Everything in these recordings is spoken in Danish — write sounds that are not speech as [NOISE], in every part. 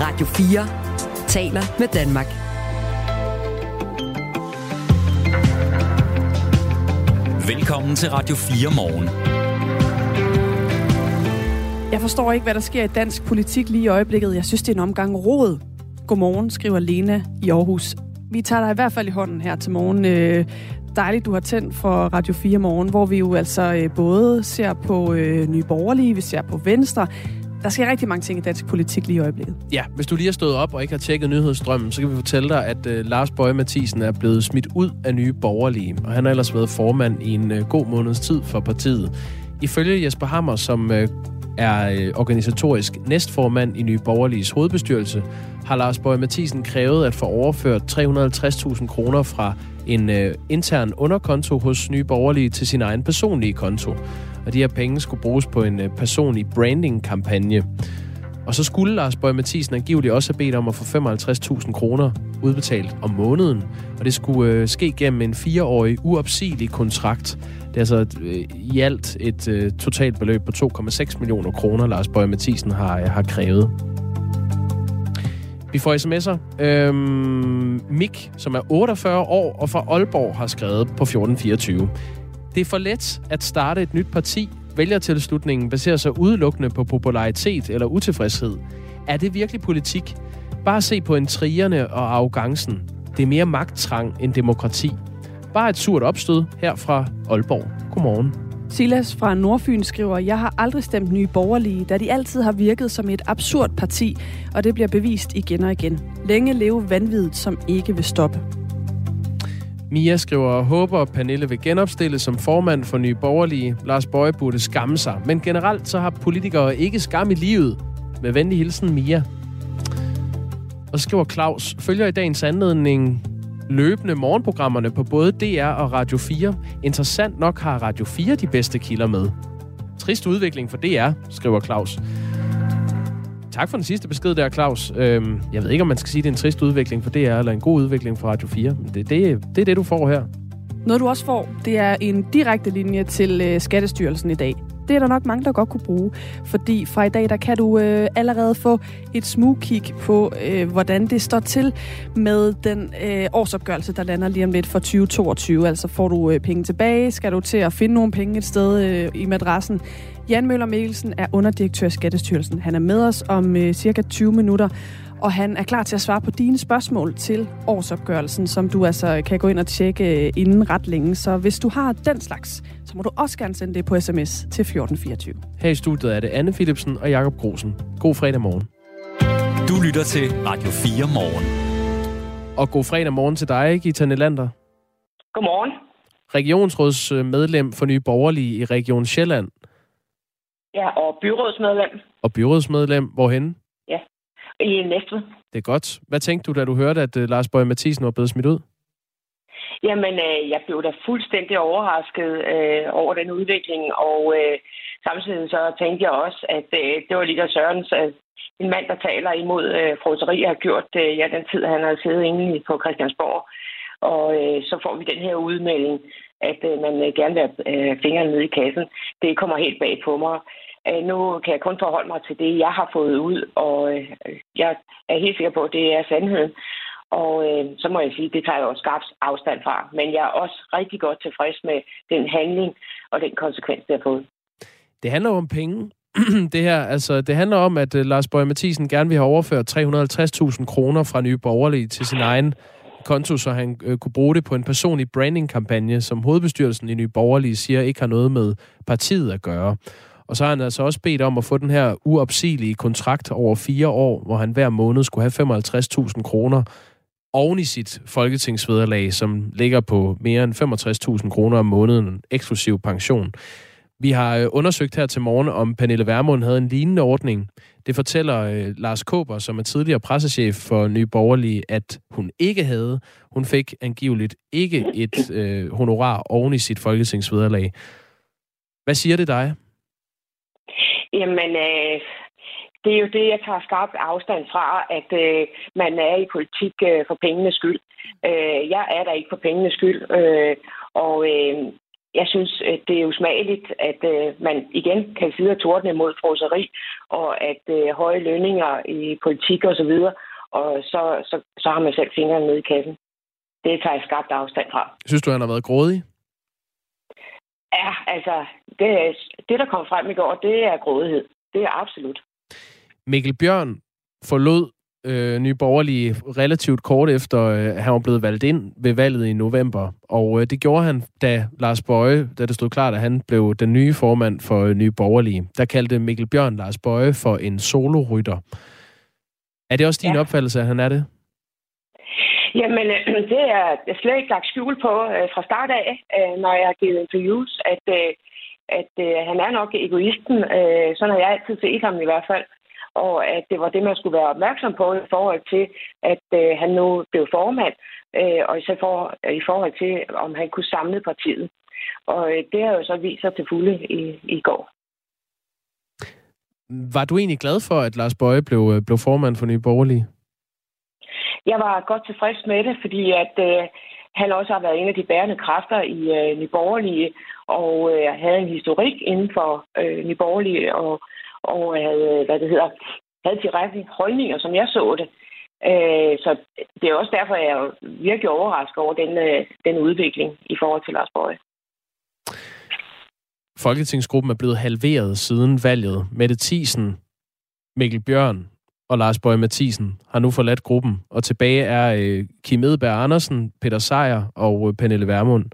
Radio 4 taler med Danmark. Velkommen til Radio 4 morgen. Jeg forstår ikke, hvad der sker i dansk politik lige i øjeblikket. Jeg synes, det er en omgang råd. Godmorgen, skriver Lena i Aarhus. Vi tager dig i hvert fald i hånden her til morgen. Øh, dejligt, du har tændt for Radio 4 morgen, hvor vi jo altså øh, både ser på øh, Nye Borgerlige, vi ser på Venstre, der sker rigtig mange ting i dansk politik lige i øjeblikket. Ja, hvis du lige har stået op og ikke har tjekket nyhedsstrømmen, så kan vi fortælle dig, at uh, Lars Bøje Mathisen er blevet smidt ud af nye borgerlige, og han har ellers været formand i en uh, god måneds tid for partiet. Ifølge Jesper Hammer, som uh, er uh, organisatorisk næstformand i Nye Borgerliges hovedbestyrelse, har Lars Bøje Mathisen krævet at få overført 350.000 kroner fra en øh, intern underkonto hos Nye Borgerlige til sin egen personlige konto og de her penge skulle bruges på en øh, personlig branding-kampagne. Og så skulle Lars Bøge Mathisen angiveligt også have bedt om at få 55.000 kroner udbetalt om måneden, og det skulle øh, ske gennem en fireårig uopsigelig kontrakt. Det er altså øh, i alt et øh, totalt beløb på 2,6 millioner kroner, Lars Bøge Mathisen har, øh, har krævet. Vi får sms'er. Øhm, Mik, som er 48 år og fra Aalborg, har skrevet på 1424. Det er for let at starte et nyt parti. Vælgertilslutningen baserer sig udelukkende på popularitet eller utilfredshed. Er det virkelig politik? Bare se på intrigerne og arrogancen. Det er mere magttrang end demokrati. Bare et surt opstød her fra Aalborg. Godmorgen. Silas fra Nordfyn skriver, jeg har aldrig stemt nye borgerlige, da de altid har virket som et absurd parti, og det bliver bevist igen og igen. Længe leve vanvittigt, som ikke vil stoppe. Mia skriver, håber Pernille vil genopstille som formand for Nye Borgerlige. Lars Bøje burde skamme sig. Men generelt så har politikere ikke skam i livet. Med venlig hilsen, Mia. Og så skriver Claus, følger i dagens anledning løbende morgenprogrammerne på både DR og Radio 4. Interessant nok har Radio 4 de bedste kilder med. Trist udvikling for DR, skriver Claus. Tak for den sidste besked der, Claus. Øhm, jeg ved ikke, om man skal sige, at det er en trist udvikling for DR, eller en god udvikling for Radio 4. Men det, det, det er det, du får her. Noget, du også får, det er en direkte linje til øh, Skattestyrelsen i dag. Det er der nok mange, der godt kunne bruge, fordi fra i dag, der kan du øh, allerede få et smugkig på, øh, hvordan det står til med den øh, årsopgørelse, der lander lige om lidt for 2022. Altså får du øh, penge tilbage, skal du til at finde nogle penge et sted øh, i madrassen, Jan Møller Mikkelsen er underdirektør i Skattestyrelsen. Han er med os om øh, cirka 20 minutter, og han er klar til at svare på dine spørgsmål til årsopgørelsen, som du altså kan gå ind og tjekke øh, inden ret længe. Så hvis du har den slags, så må du også gerne sende det på sms til 1424. Her i studiet er det Anne Philipsen og Jakob Grosen. God fredag morgen. Du lytter til Radio 4 morgen. Og god fredag morgen til dig, Gita Nelander. Godmorgen. Regionsrådsmedlem for Nye Borgerlige i Region Sjælland. Ja, og byrådsmedlem. Og byrådsmedlem, hvorhen? I Næstved. Det er godt. Hvad tænkte du, da du hørte, at uh, Lars Bøge Mathisen var blevet smidt ud? Jamen, øh, jeg blev da fuldstændig overrasket øh, over den udvikling, og øh, samtidig så tænkte jeg også, at øh, det var lige der Sørens, at en mand, der taler imod øh, froseri, har gjort øh, ja, den tid, han har siddet inde på Christiansborg. Og øh, så får vi den her udmelding, at øh, man øh, gerne vil have øh, fingrene nede i kassen. Det kommer helt bag på mig. Øh, nu kan jeg kun forholde mig til det, jeg har fået ud, og øh, jeg er helt sikker på, at det er sandheden. Og øh, så må jeg sige, det tager jeg også skarpt afstand fra. Men jeg er også rigtig godt tilfreds med den handling og den konsekvens, det har fået. Det handler om penge. [CLEARS THROAT] det her, altså, det handler om, at uh, Lars Bøge Mathisen gerne vil have overført 350.000 kroner fra Nye Borgerlige til sin egen konto, så han øh, kunne bruge det på en personlig branding-kampagne, som hovedbestyrelsen i Nye Borgerlige siger ikke har noget med partiet at gøre. Og så har han altså også bedt om at få den her uopsigelige kontrakt over fire år, hvor han hver måned skulle have 55.000 kroner oven i sit folketingsvederlag, som ligger på mere end 65.000 kroner om måneden, eksklusiv pension. Vi har øh, undersøgt her til morgen, om Pernille Vermund havde en lignende ordning. Det fortæller øh, Lars Kåber, som er tidligere pressechef for Nye Borgerlige, at hun ikke havde. Hun fik angiveligt ikke et øh, honorar oven i sit folketingsvederlag. Hvad siger det dig? Jamen, øh, det er jo det, jeg tager skarpt afstand fra, at øh, man er i politik øh, for pengenes skyld. Øh, jeg er der ikke for pengenes skyld, øh, og øh, jeg synes, det er usmageligt, at øh, man igen kan sidde og tordne mod froseri, og at øh, høje lønninger i politik og så videre, og så, så, så har man selv fingrene nede i kassen. Det tager jeg skarpt afstand fra. Synes du, han har været grådig? Ja, altså, det, det der kom frem i går, det er grådighed. Det er absolut. Mikkel Bjørn forlod øh, Nye Borgerlige relativt kort efter, øh, han var blevet valgt ind ved valget i november. Og øh, det gjorde han, da Lars Bøje, da det stod klart, at han blev den nye formand for øh, Nye Borgerlige. Der kaldte Mikkel Bjørn Lars Bøje for en solorytter. Er det også din ja. opfattelse, at han er det? Jamen, øh, [CLEARS THROAT] det er jeg slet ikke lagt skjul på øh, fra start af, øh, når jeg har givet interviews, at, øh, at øh, han er nok egoisten. Øh, sådan har jeg altid set ham i hvert fald og at det var det, man skulle være opmærksom på i forhold til, at øh, han nu blev formand, øh, og især for, i forhold til, om han kunne samle partiet. Og øh, det har jo så vist sig til fulde i, i går. Var du egentlig glad for, at Lars Bøje blev, øh, blev formand for Nye Borgerlige? Jeg var godt tilfreds med det, fordi at øh, han også har været en af de bærende kræfter i øh, Nyborgerlige, og øh, havde en historik inden for øh, Nyborgerlige, og og havde, hvad det hedder, havde de rette holdninger, som jeg så det. Øh, så det er også derfor, jeg er virkelig overrasket over den, øh, den udvikling i forhold til Lars Bøje. Folketingsgruppen er blevet halveret siden valget. Mette Thiesen, Mikkel Bjørn og Lars Bøge Mathisen har nu forladt gruppen, og tilbage er øh, Kim Edberg Andersen, Peter Sejer og øh, Pernille Vermund.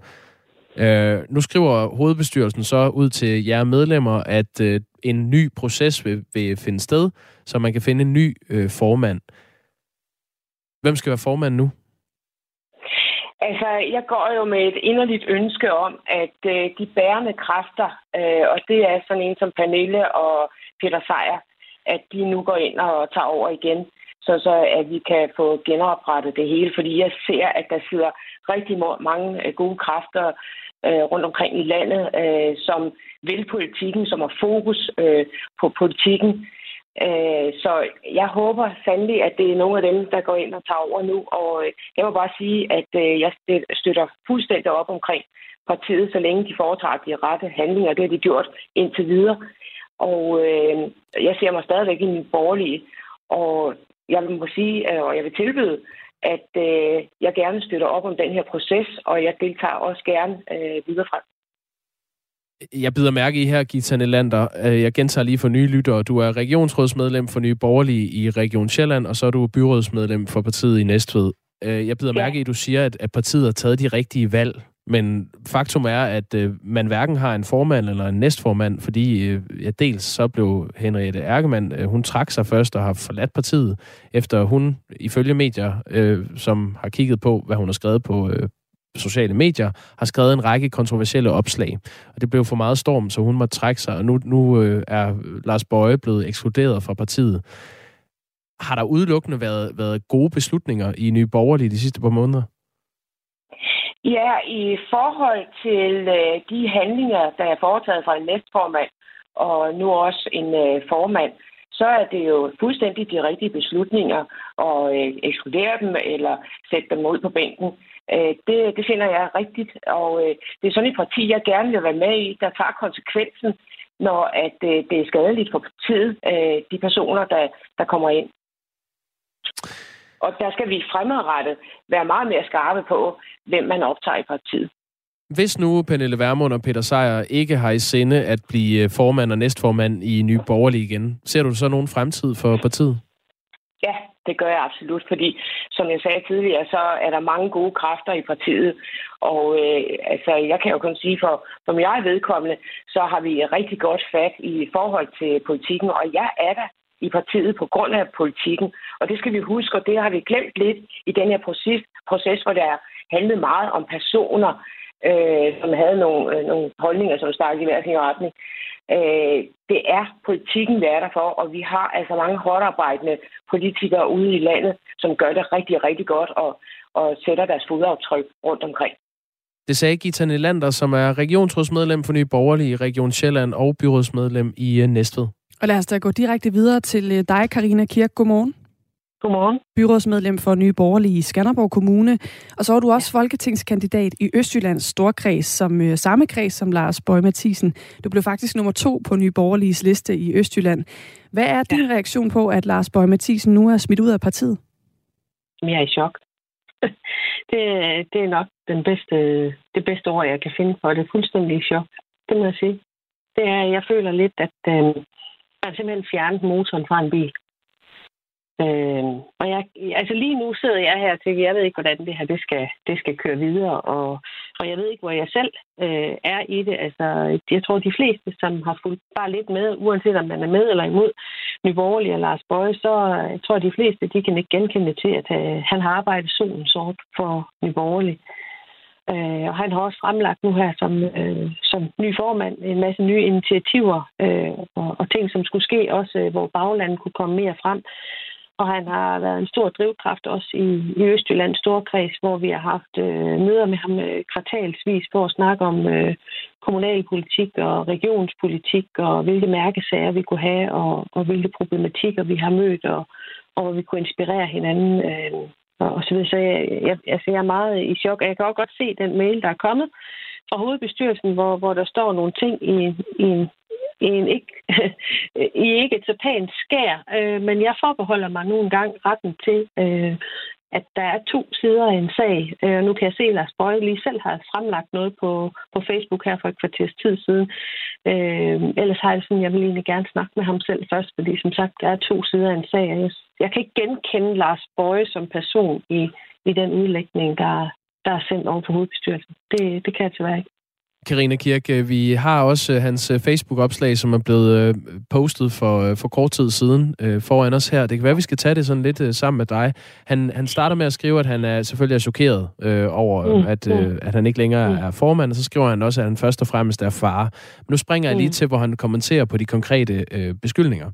Øh, nu skriver hovedbestyrelsen så ud til jer medlemmer, at øh, en ny proces vil, vil finde sted, så man kan finde en ny øh, formand. Hvem skal være formand nu? Altså, jeg går jo med et inderligt ønske om, at øh, de bærende kræfter, øh, og det er sådan en som Pernille og Peter Sejer, at de nu går ind og tager over igen, så, så at vi kan få genoprettet det hele. Fordi jeg ser, at der sidder rigtig mange øh, gode kræfter øh, rundt omkring i landet, øh, som vil politikken, som har fokus øh, på politikken. Øh, så jeg håber sandelig, at det er nogle af dem, der går ind og tager over nu. Og øh, jeg må bare sige, at øh, jeg støtter fuldstændig op omkring partiet, så længe de foretager de rette handlinger. Det har de gjort indtil videre. Og øh, jeg ser mig stadigvæk i min borgerlige. Og jeg må sige, øh, og jeg vil tilbyde, at øh, jeg gerne støtter op om den her proces, og jeg deltager også gerne øh, videre frem. Jeg bider mærke i her, Gita Nelander. Øh, jeg gentager lige for nye lyttere. Du er regionsrådsmedlem for Nye Borgerlige i Region Sjælland, og så er du byrådsmedlem for partiet i Næstved. Øh, jeg bider ja. mærke i, at du siger, at partiet har taget de rigtige valg men faktum er, at øh, man hverken har en formand eller en næstformand, fordi øh, ja, dels så blev Henriette Erkemann, øh, hun trak sig først og har forladt partiet, efter hun ifølge medier, øh, som har kigget på, hvad hun har skrevet på øh, sociale medier, har skrevet en række kontroversielle opslag. Og det blev for meget storm, så hun måtte trække sig, og nu, nu øh, er Lars Bøje blevet ekskluderet fra partiet. Har der udelukkende været, været gode beslutninger i Nye Borgerlige de sidste par måneder? Ja, i forhold til øh, de handlinger, der er foretaget fra en næstformand, og nu også en øh, formand, så er det jo fuldstændig de rigtige beslutninger at øh, ekskludere dem eller sætte dem ud på bænken. Øh, det, det finder jeg rigtigt, og øh, det er sådan et parti, jeg gerne vil være med i, der tager konsekvensen, når at øh, det er skadeligt for partiet, øh, de personer, der, der kommer ind. Og der skal vi fremadrettet være meget mere skarpe på, hvem man optager i partiet. Hvis nu Pernille Vermund og Peter Sejer ikke har i sinde at blive formand og næstformand i Nye Borgerlige igen, ser du så nogen fremtid for partiet? Ja, det gør jeg absolut, fordi som jeg sagde tidligere, så er der mange gode kræfter i partiet, og øh, altså, jeg kan jo kun sige, for, for jeg er vedkommende, så har vi rigtig godt fat i forhold til politikken, og jeg er der i partiet på grund af politikken. Og det skal vi huske, og det har vi glemt lidt i den her proces, proces hvor der handlede meget om personer, øh, som havde nogle, øh, nogle holdninger, som startede i hver sin retning. Øh, det er politikken, vi er der for, og vi har altså mange hårdt arbejdende politikere ude i landet, som gør det rigtig, rigtig godt og, og sætter deres fodaftryk rundt omkring. Det sagde Gita Nylander, som er regionsrådsmedlem for Nye Borgerlige i Region Sjælland og byrådsmedlem i øh, Næstved. Og lad os da gå direkte videre til øh, dig, Karina Kirk. Godmorgen. Godmorgen. Byrådsmedlem for Nye Borgerlige i Skanderborg Kommune. Og så er du også folketingskandidat i Østjyllands Storkreds, som øh, samme kreds som Lars Bøge Mathisen. Du blev faktisk nummer to på Nye Borgerliges liste i Østjylland. Hvad er din ja. reaktion på, at Lars Bøge Mathisen nu er smidt ud af partiet? Jeg er i chok. [LAUGHS] det, det er nok den bedste, det bedste ord, jeg kan finde for det. Fuldstændig i chok. Det må jeg sige. Det er, jeg føler lidt, at øh, man simpelthen fjernet motoren fra en bil. Øh, og jeg, altså lige nu sidder jeg her og tænker, jeg ved ikke, hvordan det her det skal, det skal køre videre, og, og jeg ved ikke, hvor jeg selv øh, er i det. Altså, jeg tror, de fleste, som har fulgt bare lidt med, uanset om man er med eller imod Nyborgerlig og Lars Bøje, så øh, jeg tror, de fleste, de kan ikke genkende til, at øh, han har arbejdet solen sort for Nyborgerlig. Øh, og han har også fremlagt nu her som, øh, som ny formand en masse nye initiativer øh, og, og ting, som skulle ske, også øh, hvor baglandet kunne komme mere frem. Og han har været en stor drivkraft også i, i Østjyllands Storkreds, hvor vi har haft øh, møder med ham øh, kvartalsvis for at snakke om øh, kommunalpolitik og regionspolitik og hvilke mærkesager vi kunne have og, og hvilke problematikker vi har mødt og, og hvor vi kunne inspirere hinanden. Øh, og så videre. Så jeg, jeg, altså jeg er meget i chok. Jeg kan også godt se den mail, der er kommet fra hovedbestyrelsen, hvor, hvor der står nogle ting i, i en i, en ikke, [LAUGHS] i ikke et så pænt skær, øh, men jeg forbeholder mig nu gange retten til, øh, at der er to sider af en sag. Øh, nu kan jeg se, at Lars Bøje lige selv har fremlagt noget på, på Facebook her for et kvarters tid siden. Øh, ellers har jeg sådan, jeg vil egentlig gerne snakke med ham selv først, fordi som sagt, der er to sider af en sag. Jeg, jeg kan ikke genkende Lars Bøje som person i, i den udlægning, der, der er sendt over på hovedbestyrelsen. Det, det kan jeg tilbage ikke. Karina Kirk, øh, vi har også øh, hans øh, Facebook-opslag, som er blevet postet for, for kort tid siden foran os her. Det kan være, at vi skal tage det sådan lidt sammen med dig. Han, han starter med at skrive, at han er selvfølgelig er chokeret øh, over, mm, at, øh, at han ikke længere mm. er formand, og så skriver han også, at han først og fremmest er far. Men nu springer jeg lige mm. til, hvor han kommenterer på de konkrete øh, beskyldninger.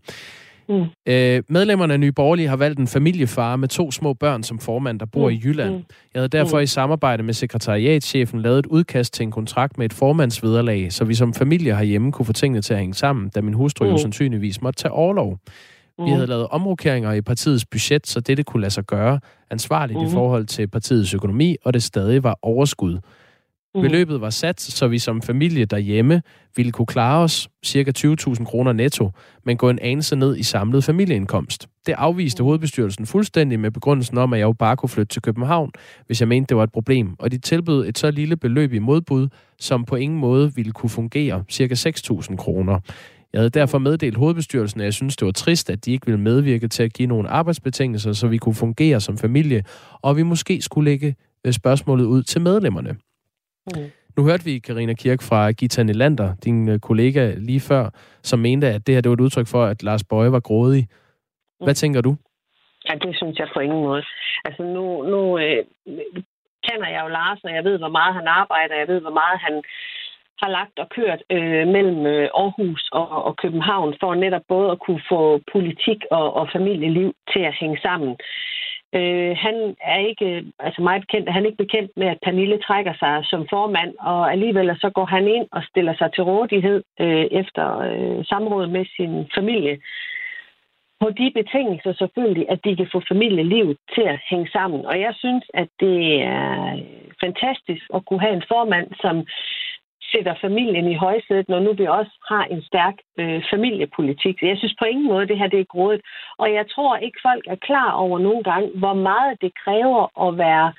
Mm. Øh, medlemmerne af Nye Borgerlige har valgt en familiefar med to små børn som formand, der bor mm. i Jylland. Mm. Jeg havde derfor mm. i samarbejde med sekretariatschefen lavet et udkast til en kontrakt med et formandsvederlag, så vi som familie herhjemme kunne få tingene til at hænge sammen, da min hustru mm. jo sandsynligvis måtte tage overlov. Mm. Vi havde lavet omrokeringer i partiets budget, så dette kunne lade sig gøre ansvarligt mm. i forhold til partiets økonomi, og det stadig var overskud. Mm. Beløbet var sat, så vi som familie derhjemme ville kunne klare os ca. 20.000 kroner netto, men gå en anelse ned i samlet familieindkomst. Det afviste mm. hovedbestyrelsen fuldstændig med begrundelsen om, at jeg jo bare kunne flytte til København, hvis jeg mente, det var et problem. Og de tilbød et så lille beløb i modbud, som på ingen måde ville kunne fungere, ca. 6.000 kroner. Jeg havde derfor meddelt hovedbestyrelsen, at jeg synes, det var trist, at de ikke ville medvirke til at give nogle arbejdsbetingelser, så vi kunne fungere som familie, og vi måske skulle lægge øh, spørgsmålet ud til medlemmerne. Mm. Nu hørte vi Karina Kirk fra Gita Nylander, din øh, kollega lige før, som mente, at det her det var et udtryk for, at Lars Bøje var grådig. Hvad mm. tænker du? Ja, det synes jeg på ingen måde. Altså nu, nu øh, kender jeg jo Lars, og jeg ved, hvor meget han arbejder, jeg ved, hvor meget han har lagt og kørt øh, mellem øh, Aarhus og, og København for netop både at kunne få politik og, og familieliv til at hænge sammen. Øh, han er ikke, altså meget bekendt, han er ikke bekendt med, at Pernille trækker sig som formand, og alligevel så går han ind og stiller sig til rådighed øh, efter øh, samråd med sin familie. På de betingelser selvfølgelig, at de kan få familielivet til at hænge sammen. Og jeg synes, at det er fantastisk at kunne have en formand, som sætter familien i højsædet, når nu vi også har en stærk øh, familiepolitik. Så jeg synes på ingen måde, det her det er grådet. Og jeg tror ikke, folk er klar over nogle gange, hvor meget det kræver at være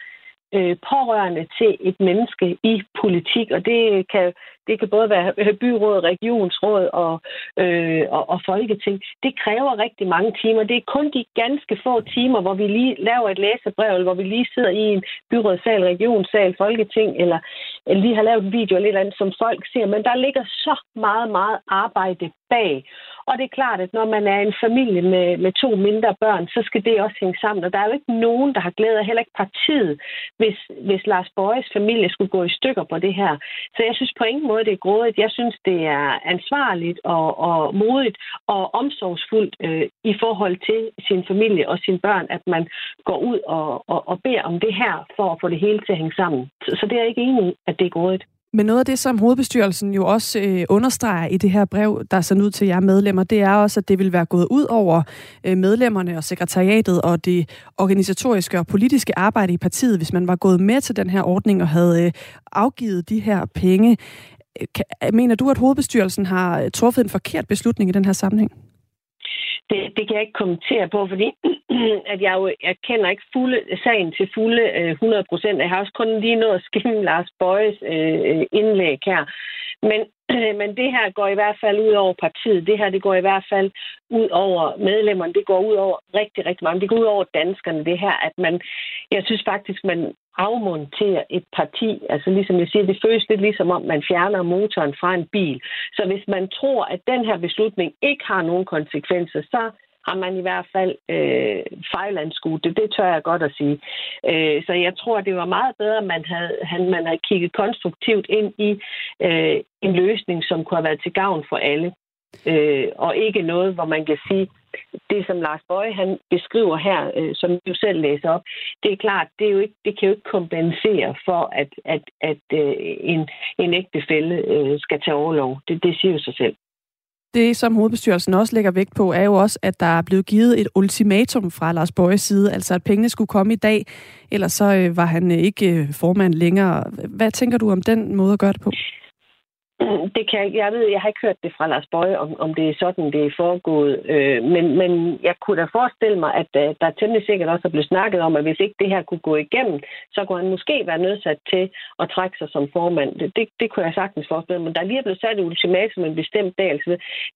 øh, pårørende til et menneske i politik, og det kan, det kan både være øh, byråd, regionsråd og, øh, og, og folketing. Det kræver rigtig mange timer. Det er kun de ganske få timer, hvor vi lige laver et læsebrev, eller hvor vi lige sidder i en byrådssal, regionssal, folketing, eller, eller lige har lavet en video eller et eller andet, som folk ser. Men der ligger så meget, meget arbejde bag. Og det er klart, at når man er en familie med, med to mindre børn, så skal det også hænge sammen. Og der er jo ikke nogen, der har glædet af, heller ikke partiet, hvis, hvis Lars Bøjes familie skulle gå i stykker på det her. Så jeg synes på ingen måde, det er grådigt. Jeg synes, det er ansvarligt og, og modigt og omsorgsfuldt øh, i forhold til sin familie og sine børn, at man går ud og, og, og beder om det her for at få det hele til at hænge sammen. Så, så det er jeg ikke enig i, at det er grådigt. Men noget af det, som hovedbestyrelsen jo også øh, understreger i det her brev, der er sendt ud til jer medlemmer, det er også, at det vil være gået ud over øh, medlemmerne og sekretariatet og det organisatoriske og politiske arbejde i partiet, hvis man var gået med til den her ordning og havde øh, afgivet de her penge. Øh, mener du, at hovedbestyrelsen har øh, truffet en forkert beslutning i den her sammenhæng? Det, det kan jeg ikke kommentere på, fordi [CLEARS THROAT] at jeg, jo, jeg kender ikke fulde, sagen til fulde øh, 100 procent. Jeg har også kun lige nået at skimme Lars Bøjes øh, indlæg her. Men, øh, [CLEARS THROAT] men det her går i hvert fald ud over partiet. Det her det går i hvert fald ud over medlemmerne. Det går ud over rigtig, rigtig mange. Det går ud over danskerne, det her, at man, jeg synes faktisk, man afmontere et parti. Altså ligesom jeg siger, det føles lidt ligesom om, man fjerner motoren fra en bil. Så hvis man tror, at den her beslutning ikke har nogen konsekvenser, så har man i hvert fald øh, fejlanskudt det. Det tør jeg godt at sige. Øh, så jeg tror, det var meget bedre, at man havde, han, man havde kigget konstruktivt ind i øh, en løsning, som kunne have været til gavn for alle. Øh, og ikke noget, hvor man kan sige, det som Lars Bøje han beskriver her, øh, som du selv læser op, det er klart, det, er jo ikke, det kan jo ikke kompensere for, at, at, at øh, en, en ægtefælde øh, skal tage overlov. Det, det siger jo sig selv. Det, som hovedbestyrelsen også lægger vægt på, er jo også, at der er blevet givet et ultimatum fra Lars Bøjes side, altså at pengene skulle komme i dag, ellers så øh, var han ikke øh, formand længere. Hvad tænker du om den måde at gøre det på? [CLEARS THROAT] Det kan jeg, jeg ved, jeg har ikke hørt det fra Lars Bøje, om, om det er sådan, det er foregået. Øh, men, men jeg kunne da forestille mig, at der, der temmelig sikkert også er blevet snakket om, at hvis ikke det her kunne gå igennem, så kunne han måske være nødsat til at trække sig som formand. Det, det, det kunne jeg sagtens forestille mig. Men der er blevet sat et ultimatum en bestemt dag. Altså,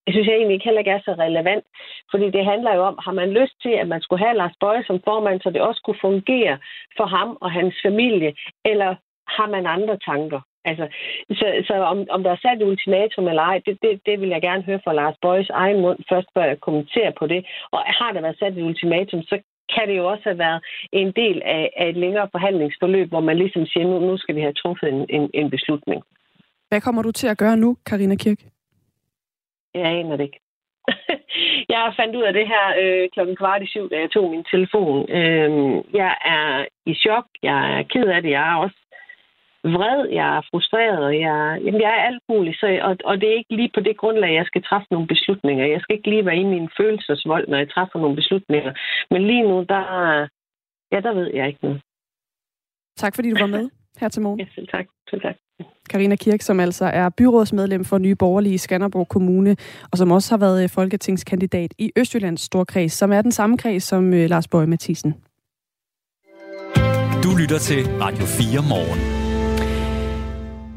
det synes jeg egentlig ikke heller ikke er så relevant. Fordi det handler jo om, har man lyst til, at man skulle have Lars Bøje som formand, så det også kunne fungere for ham og hans familie, eller har man andre tanker? Altså, så, så om, om der er sat ultimatum eller ej, det, det, det vil jeg gerne høre fra Lars Bøjes egen mund, først før jeg kommenterer på det. Og har der været sat et ultimatum, så kan det jo også have været en del af, af et længere forhandlingsforløb, hvor man ligesom siger, nu, nu skal vi have truffet en, en, en beslutning. Hvad kommer du til at gøre nu, Karina Kirk? Jeg aner det ikke. [LAUGHS] jeg fandt ud af det her øh, klokken kvart i syv, da jeg tog min telefon. Øh, jeg er i chok. Jeg er ked af det. Jeg er også vred, jeg er frustreret, jeg, jamen, jeg er alt muligt. Så, og, og det er ikke lige på det grundlag, jeg skal træffe nogle beslutninger. Jeg skal ikke lige være i min følelsesvold, når jeg træffer nogle beslutninger. Men lige nu, der, ja, der ved jeg ikke noget. Tak fordi du var med her til morgen. Ja, selv tak. Selv tak. Karina Kirk, som altså er byrådsmedlem for Nye Borgerlige i Skanderborg Kommune, og som også har været folketingskandidat i Østjyllands Storkreds, som er den samme kreds som øh, Lars Bøge Mathisen. Du lytter til Radio 4 morgen.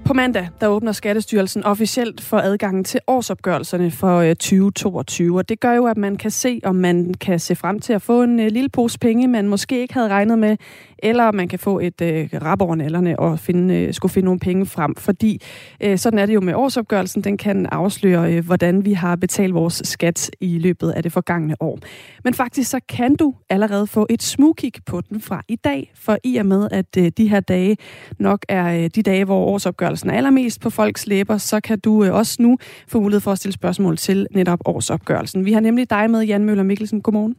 På mandag, der åbner Skattestyrelsen officielt for adgangen til årsopgørelserne for øh, 2022. Og det gør jo, at man kan se, om man kan se frem til at få en øh, lille pose penge, man måske ikke havde regnet med, eller man kan få et øh, rap over nallerne og finde, øh, skulle finde nogle penge frem. Fordi øh, sådan er det jo med årsopgørelsen. Den kan afsløre, øh, hvordan vi har betalt vores skat i løbet af det forgangne år. Men faktisk så kan du allerede få et smugkig på den fra i dag, for i og med, at øh, de her dage nok er øh, de dage, hvor årsopgørelsen er allermest på folks læber, så kan du øh, også nu få mulighed for at stille spørgsmål til netop årsopgørelsen. Vi har nemlig dig med, Jan Møller Mikkelsen. Godmorgen.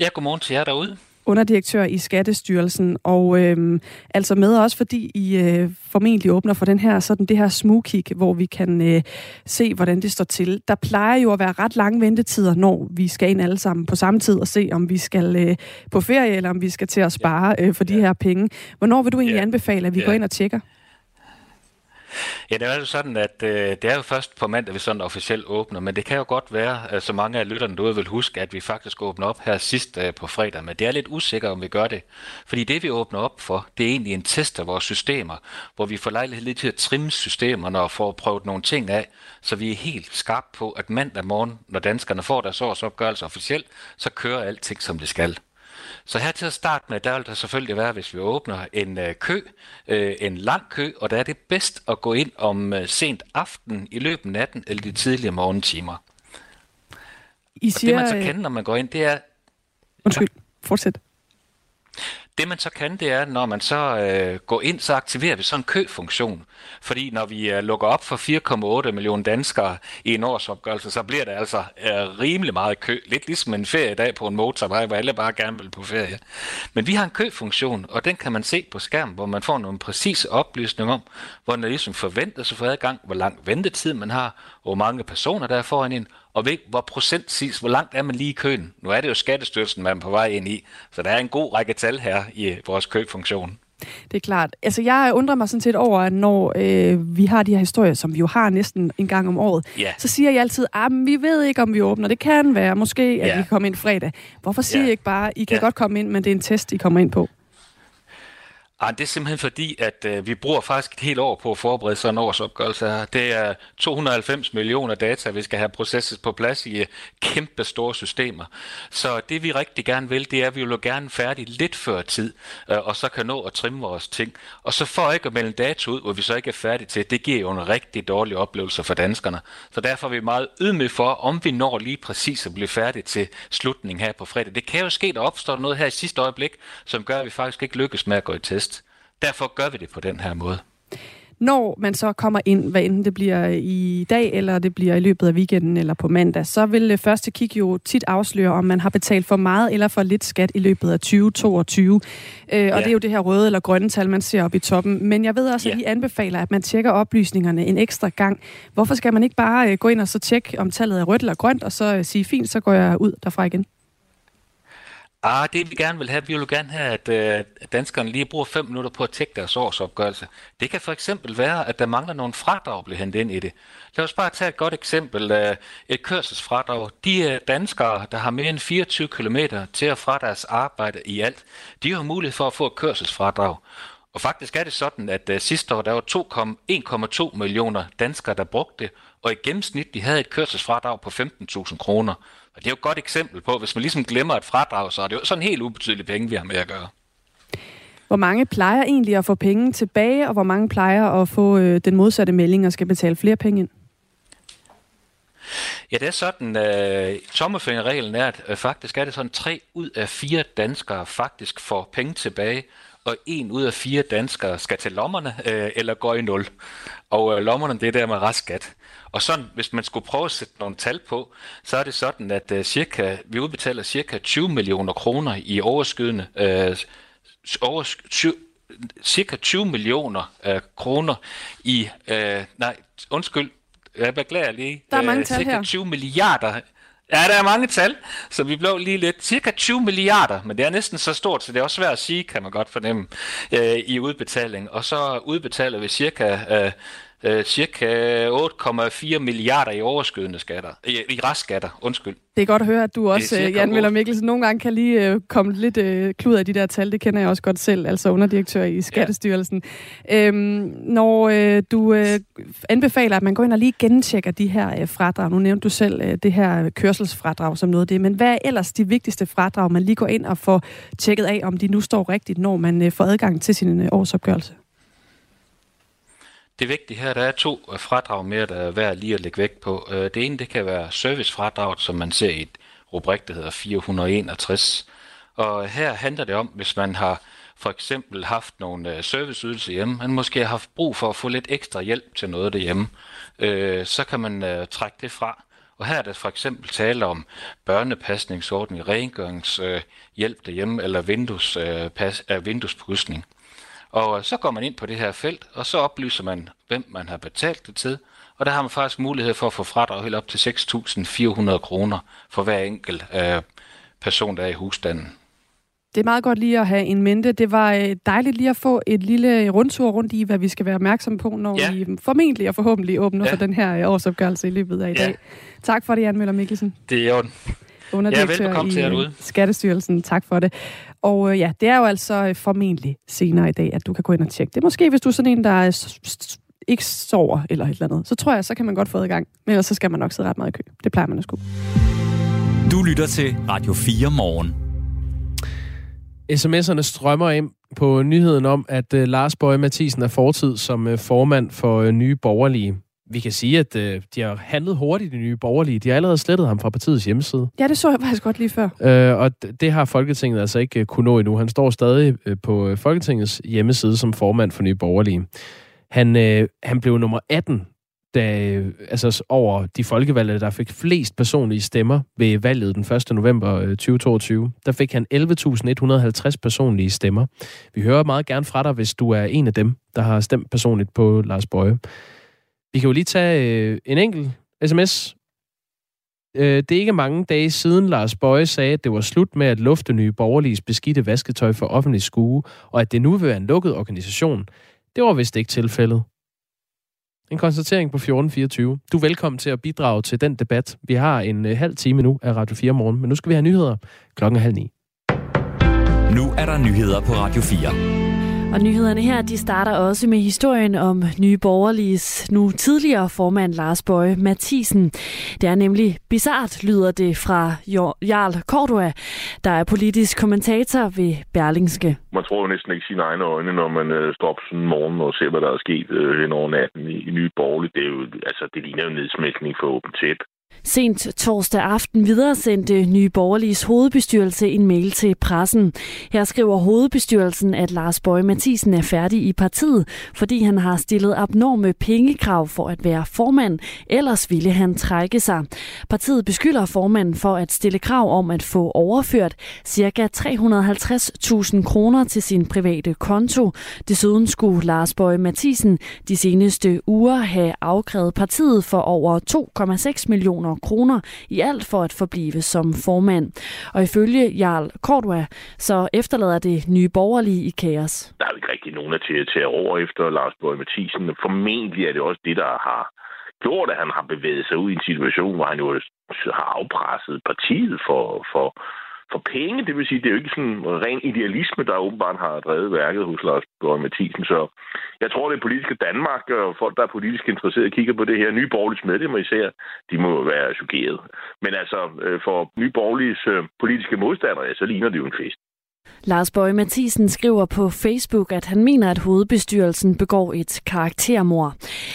Ja, godmorgen til jer derude underdirektør i Skattestyrelsen, og øhm, altså med også fordi I øh, formentlig åbner for den her, sådan det her smugkig, hvor vi kan øh, se, hvordan det står til. Der plejer jo at være ret lange ventetider, når vi skal ind alle sammen på samme tid og se, om vi skal øh, på ferie, eller om vi skal til at spare øh, for de her penge. Hvornår vil du egentlig anbefale, at vi går ind og tjekker? Ja, det er jo sådan, at øh, det er jo først på mandag, vi sådan officielt åbner, men det kan jo godt være, øh, så mange af lytterne derude vil huske, at vi faktisk åbner op her sidst øh, på fredag, men det er lidt usikkert, om vi gør det. Fordi det, vi åbner op for, det er egentlig en test af vores systemer, hvor vi får lejlighed lidt til at trimme systemerne og få prøvet nogle ting af, så vi er helt skarpe på, at mandag morgen, når danskerne får deres årsopgørelse officielt, så kører alting, som det skal. Så her til at starte med, der vil der selvfølgelig være, hvis vi åbner en øh, kø, øh, en lang kø, og der er det bedst at gå ind om øh, sent aften, i løbet af natten eller de tidlige morgentimer. I siger, og det man så kender, når man går ind, det er... Undskyld, fortsæt. Det man så kan, det er, når man så øh, går ind, så aktiverer vi sådan en køfunktion. Fordi når vi øh, lukker op for 4,8 millioner danskere i en årsopgørelse, så bliver der altså øh, rimelig meget kø. Lidt ligesom en feriedag på en motorvej, hvor alle bare gerne vil på ferie. Men vi har en køfunktion, og den kan man se på skærmen, hvor man får nogle præcise oplysninger om, hvor man ligesom forventer sig for adgang, hvor lang ventetid man har, hvor mange personer der er foran en, og ved, hvor procentvis, hvor langt er man lige i køen. Nu er det jo Skattestyrelsen, man er på vej ind i, så der er en god række tal her i vores køfunktion. Det er klart. Altså, jeg undrer mig sådan set over, at når øh, vi har de her historier, som vi jo har næsten en gang om året, ja. så siger jeg altid, at ah, vi ved ikke, om vi åbner. Det kan være måske, at ja. vi kan komme ind fredag. Hvorfor siger ja. I ikke bare, I kan ja. godt komme ind, men det er en test, I kommer ind på? Ah, det er simpelthen fordi, at øh, vi bruger faktisk et helt år på at forberede sådan en årsopgørelse her. Det er 290 millioner data, vi skal have processet på plads i øh, kæmpe store systemer. Så det vi rigtig gerne vil, det er, at vi vil gerne færdig lidt før tid, øh, og så kan nå at trimme vores ting. Og så for ikke at melde data ud, hvor vi så ikke er færdige til, det giver jo en rigtig dårlig oplevelse for danskerne. Så derfor er vi meget ydmyge for, om vi når lige præcis at blive færdige til slutningen her på fredag. Det kan jo ske, der opstår noget her i sidste øjeblik, som gør, at vi faktisk ikke lykkes med at gå i test. Derfor gør vi det på den her måde. Når man så kommer ind, hvad enten det bliver i dag, eller det bliver i løbet af weekenden eller på mandag, så vil første kig jo tit afsløre, om man har betalt for meget eller for lidt skat i løbet af 2022. Øh, ja. Og det er jo det her røde eller grønne tal, man ser op i toppen. Men jeg ved også, at ja. I anbefaler, at man tjekker oplysningerne en ekstra gang. Hvorfor skal man ikke bare øh, gå ind og så tjekke, om tallet er rødt eller grønt, og så øh, sige, fint, så går jeg ud derfra igen? Ah, det vi gerne vil have, vi vil gerne have, at øh, danskerne lige bruger fem minutter på at tjekke deres årsopgørelse. Det kan for eksempel være, at der mangler nogle fradrag bliver hentet ind i det. Lad os bare tage et godt eksempel. Øh, et kørselsfradrag. De øh, danskere, der har mere end 24 km til at fra deres arbejde i alt, de har mulighed for at få et kørselsfradrag. Og faktisk er det sådan, at øh, sidste år der var 1,2 millioner danskere, der brugte det, og i gennemsnit de havde et kørselsfradrag på 15.000 kroner. Og det er jo et godt eksempel på, hvis man ligesom glemmer et fradrag, så er det jo sådan helt ubetydelige penge, vi har med at gøre. Hvor mange plejer egentlig at få penge tilbage, og hvor mange plejer at få øh, den modsatte melding og skal betale flere penge ind? Ja, det er sådan, øh, tommefingerreglen er, at øh, faktisk er det sådan, tre ud af fire danskere faktisk får penge tilbage, og en ud af fire danskere skal til lommerne øh, eller går i nul. Og øh, lommerne, det er der med restskat. Og sådan, hvis man skulle prøve at sætte nogle tal på, så er det sådan, at uh, cirka, vi udbetaler cirka 20 millioner kroner i overskydende, uh, over, 20, cirka 20 millioner uh, kroner i, uh, nej, undskyld, jeg beklager lige. Der er mange uh, tal cirka her. 20 milliarder Ja, der er mange tal, så vi blev lige lidt cirka 20 milliarder, men det er næsten så stort, så det er også svært at sige, kan man godt fornemme, øh, i udbetaling. Og så udbetaler vi cirka øh, øh, cirka 8,4 milliarder i overskydende skatter, i, i restskatter, undskyld. Det er godt at høre, at du også, øh, Jan Møller Mikkelsen, nogle gange kan lige øh, komme lidt øh, klud af de der tal. Det kender jeg også godt selv, altså underdirektør i Skattestyrelsen. Ja. Øhm, når øh, du øh, anbefaler, at man går ind og lige gentjekker de her øh, fradrag, nu nævnte du selv øh, det her kørselsfradrag som noget af det, men hvad er ellers de vigtigste fradrag, man lige går ind og får tjekket af, om de nu står rigtigt, når man øh, får adgang til sin øh, årsopgørelse? Det vigtige her, der er to øh, fradrag mere, der er værd lige at lægge vægt på. Øh, det ene, det kan være servicefradraget, som man ser i et rubrik, der hedder 461. Og her handler det om, hvis man har for eksempel haft nogle øh, serviceydelser hjemme, man måske har haft brug for at få lidt ekstra hjælp til noget derhjemme, øh, så kan man trække det fra. Og her er der for eksempel tale om børnepasningsordning, rengøringshjælp derhjemme eller vindues, pas, vinduespudsning. Og så går man ind på det her felt, og så oplyser man, hvem man har betalt det til. Og der har man faktisk mulighed for at få fradrag helt op til 6.400 kroner for hver enkelt øh, person, der er i husstanden. Det er meget godt lige at have en mente. Det var øh, dejligt lige at få et lille rundtur rundt i, hvad vi skal være opmærksom på, når ja. vi formentlig og forhåbentlig åbner ja. for den her øh, årsopgørelse i løbet af i dag. Ja. Tak for det, Jan Møller Mikkelsen. Det er jo underdirektør ja, velkommen i til øh, Skattestyrelsen. Tak for det. Og øh, ja, det er jo altså øh, formentlig senere i dag, at du kan gå ind og tjekke det. Måske hvis du er sådan en, der ikke sover eller et eller andet, så tror jeg, så kan man godt få i gang. Men ellers så skal man nok sidde ret meget i kø. Det plejer man at skulle. Du lytter til Radio 4 morgen. SMS'erne strømmer ind på nyheden om, at uh, Lars Bøje Mathisen er fortid som uh, formand for uh, Nye Borgerlige. Vi kan sige, at øh, de har handlet hurtigt i nye borgerlige. De har allerede slettet ham fra partiets hjemmeside. Ja, det så jeg faktisk godt lige før. Øh, og det har Folketinget altså ikke øh, kunne nå endnu. Han står stadig øh, på øh, Folketingets hjemmeside som formand for nye borgerlige. Han, øh, han blev nummer 18 da, øh, altså over de folkevalgte, der fik flest personlige stemmer ved valget den 1. november 2022. Der fik han 11.150 personlige stemmer. Vi hører meget gerne fra dig, hvis du er en af dem, der har stemt personligt på Lars Bøje. Vi kan jo lige tage øh, en enkelt sms. Øh, det er ikke mange dage siden, Lars Bøje sagde, at det var slut med at lufte nye borgerliges beskidte vasketøj for offentlig skue, og at det nu vil være en lukket organisation. Det var vist ikke tilfældet. En konstatering på 1424. Du er velkommen til at bidrage til den debat. Vi har en øh, halv time nu af Radio 4 morgen, men nu skal vi have nyheder klokken halv ni. Nu er der nyheder på Radio 4. Og nyhederne her, de starter også med historien om Nye Borgerliges nu tidligere formand Lars Bøje Mathisen. Det er nemlig bizart, lyder det fra Jarl Cordua, der er politisk kommentator ved Berlingske. Man tror jo næsten ikke sine egne øjne, når man øh, står op sådan en morgen og ser, hvad der er sket øh, hen over natten i, i Nye Borgerlige. Det, er jo, altså, det ligner jo nedsmækning for åbent tæt. Sent torsdag aften videre sendte Nye Borgerliges hovedbestyrelse en mail til pressen. Her skriver hovedbestyrelsen, at Lars Bøge Mathisen er færdig i partiet, fordi han har stillet abnorme pengekrav for at være formand, ellers ville han trække sig. Partiet beskylder formanden for at stille krav om at få overført ca. 350.000 kroner til sin private konto. Desuden skulle Lars Bøge Mathisen de seneste uger have afkrævet partiet for over 2,6 millioner kroner i alt for at forblive som formand. Og ifølge Jarl Cordua, så efterlader det nye borgerlige i kaos. Der er ikke rigtig nogen, at tage over efter Lars Borg Mathisen. Formentlig er det også det, der har gjort, at han har bevæget sig ud i en situation, hvor han jo har afpresset partiet for, for for penge. Det vil sige, det er jo ikke sådan ren idealisme, der åbenbart har drevet værket hos Lars Borg Mathisen. Så jeg tror, det politiske Danmark og folk, der er politisk interesserede, kigger på det her. Nye borgerlige medlemmer især, de må være chokeret. Men altså, øh, for nye borgerlige øh, politiske modstandere, så ligner det jo en fest. Lars Bøge Mathisen skriver på Facebook, at han mener, at hovedbestyrelsen begår et karaktermord.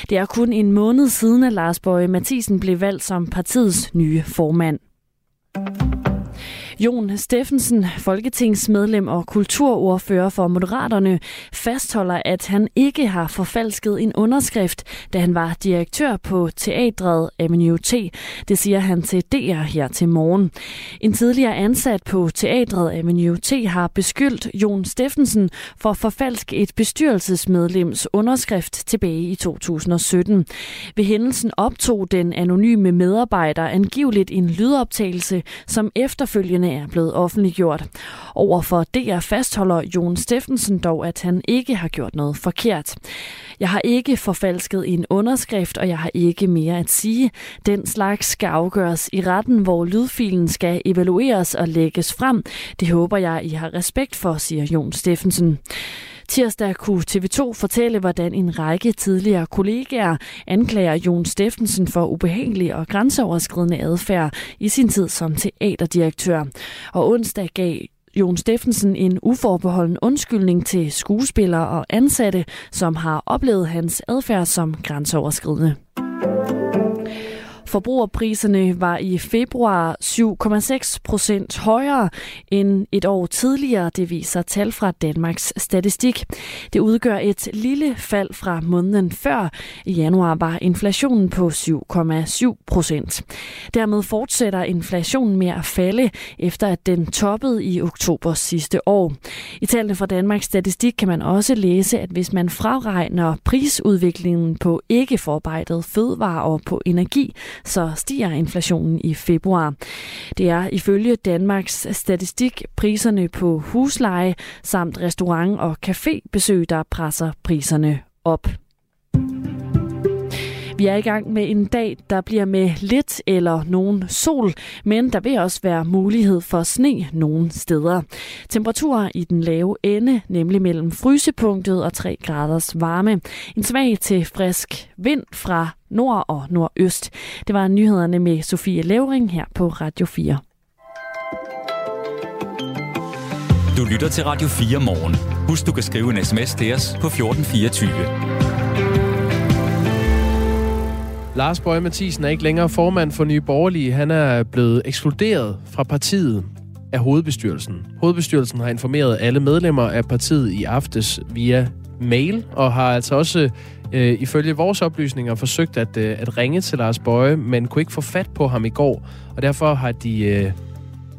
Det er kun en måned siden, at Lars Bøge Mathisen blev valgt som partiets nye formand. Jon Steffensen, folketingsmedlem og kulturordfører for Moderaterne, fastholder, at han ikke har forfalsket en underskrift, da han var direktør på teatret Avenue T. Det siger han til DR her til morgen. En tidligere ansat på teatret Avenue T har beskyldt Jon Steffensen for at forfalske et bestyrelsesmedlems underskrift tilbage i 2017. Ved hændelsen optog den anonyme medarbejder angiveligt en lydoptagelse, som efterfølgende er blevet offentliggjort. Overfor DR fastholder Jon Steffensen dog, at han ikke har gjort noget forkert. Jeg har ikke forfalsket en underskrift, og jeg har ikke mere at sige. Den slags skal afgøres i retten, hvor lydfilen skal evalueres og lægges frem. Det håber jeg, I har respekt for, siger Jon Steffensen. Tirsdag kunne TV2 fortælle, hvordan en række tidligere kollegaer anklager Jon Steffensen for ubehagelig og grænseoverskridende adfærd i sin tid som teaterdirektør. Og onsdag gav Jon Steffensen en uforbeholden undskyldning til skuespillere og ansatte, som har oplevet hans adfærd som grænseoverskridende. Forbrugerpriserne var i februar 7,6 procent højere end et år tidligere, det viser tal fra Danmarks Statistik. Det udgør et lille fald fra måneden før. I januar var inflationen på 7,7 procent. Dermed fortsætter inflationen med at falde, efter at den toppede i oktober sidste år. I tallene fra Danmarks Statistik kan man også læse, at hvis man fraregner prisudviklingen på ikke forarbejdet fødevarer og på energi, så stiger inflationen i februar. Det er ifølge Danmarks statistik priserne på husleje samt restaurant- og cafébesøg, der presser priserne op. Vi er i gang med en dag, der bliver med lidt eller nogen sol, men der vil også være mulighed for sne nogle steder. Temperaturer i den lave ende, nemlig mellem frysepunktet og 3 graders varme. En svag til frisk vind fra nord og nordøst. Det var nyhederne med Sofie Levering her på Radio 4. Du lytter til Radio 4 morgen. Husk, du kan skrive en sms til os på 1424. Lars Bøge Mathisen er ikke længere formand for Nye Borgerlige. Han er blevet ekskluderet fra partiet af hovedbestyrelsen. Hovedbestyrelsen har informeret alle medlemmer af partiet i aftes via mail, og har altså også øh, ifølge vores oplysninger forsøgt at, øh, at ringe til Lars Bøje, men kunne ikke få fat på ham i går, og derfor har de øh,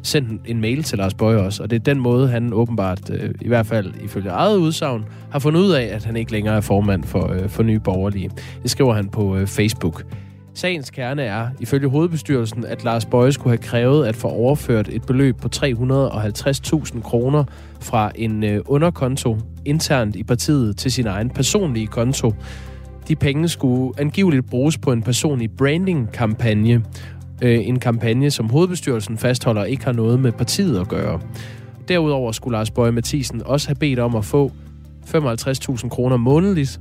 sendt en mail til Lars Bøje også, og det er den måde, han åbenbart, øh, i hvert fald ifølge eget udsagn, har fundet ud af, at han ikke længere er formand for, øh, for Nye Borgerlige. Det skriver han på øh, Facebook. Sagens kerne er, ifølge hovedbestyrelsen, at Lars Bøje skulle have krævet at få overført et beløb på 350.000 kroner fra en øh, underkonto internt i partiet til sin egen personlige konto. De penge skulle angiveligt bruges på en personlig branding-kampagne. Øh, en kampagne, som hovedbestyrelsen fastholder ikke har noget med partiet at gøre. Derudover skulle Lars Bøje Mathisen også have bedt om at få 55.000 kroner månedligt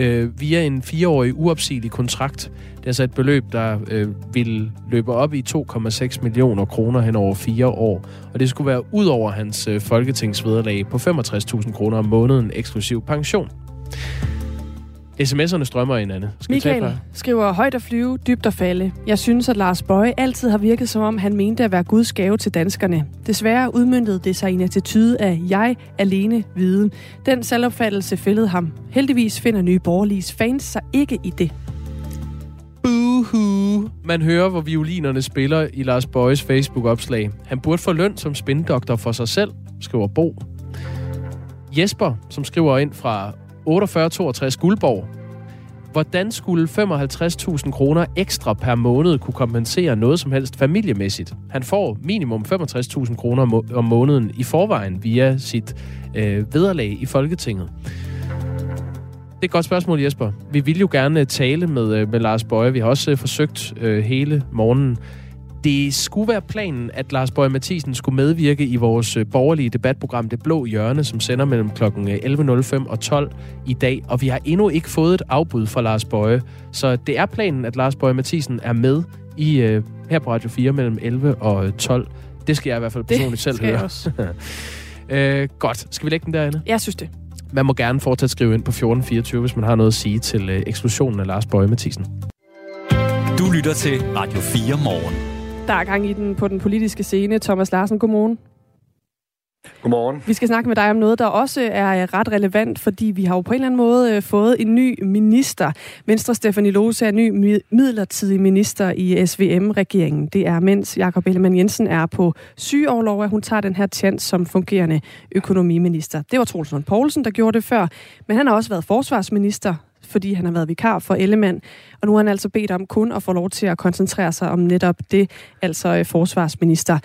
øh, via en fireårig uopsigelig kontrakt. Det er altså et beløb, der øh, vil løbe op i 2,6 millioner kroner hen over fire år. Og det skulle være ud over hans øh, folketingsvederlag på 65.000 kroner om måneden eksklusiv pension. SMS'erne strømmer ind, Anne. Skal Michael skriver højt at flyve, dybt at falde. Jeg synes, at Lars Bøje altid har virket som om, han mente at være Guds gave til danskerne. Desværre udmyndtede det sig i en attitude af jeg alene viden. Den selvopfattelse fældede ham. Heldigvis finder nye borgerliges fans sig ikke i det. Boohoo. Man hører, hvor violinerne spiller i Lars Bøjes Facebook-opslag. Han burde få løn som spindoktor for sig selv, skriver Bo. Jesper, som skriver ind fra 4862 Guldborg. Hvordan skulle 55.000 kroner ekstra per måned kunne kompensere noget som helst familiemæssigt? Han får minimum 65.000 kroner om måneden i forvejen via sit øh, vederlag i Folketinget. Det er et godt spørgsmål, Jesper. Vi vil jo gerne øh, tale med, øh, med Lars Bøje. Vi har også øh, forsøgt øh, hele morgenen det skulle være planen, at Lars Bøge Mathisen skulle medvirke i vores øh, borgerlige debatprogram Det Blå Hjørne, som sender mellem kl. 11.05 og 12 i dag. Og vi har endnu ikke fået et afbud fra Lars Bøge. Så det er planen, at Lars Bøge Mathisen er med i uh, her på Radio 4 mellem 11 og 12. Det skal jeg i hvert fald personligt det selv skal høre. Jeg også. uh, [LAUGHS] godt. Skal vi lægge den derinde? Jeg synes det. Man må gerne fortsat skrive ind på 1424, hvis man har noget at sige til uh, eksklusionen af Lars Bøge Mathisen. Du lytter til Radio 4 morgen. Der er gang i den på den politiske scene. Thomas Larsen, godmorgen. Godmorgen. Vi skal snakke med dig om noget, der også er øh, ret relevant, fordi vi har jo på en eller anden måde øh, fået en ny minister. Venstre Stefanie Lose er ny midlertidig minister i SVM-regeringen. Det er, mens Jakob Ellemann Jensen er på sygeoverlov, at hun tager den her chance som fungerende økonomiminister. Det var Troels Lund Poulsen, der gjorde det før, men han har også været forsvarsminister, fordi han har været vikar for Ellemann. Og nu har han altså bedt om kun at få lov til at koncentrere sig om netop det, altså øh, forsvarsminister.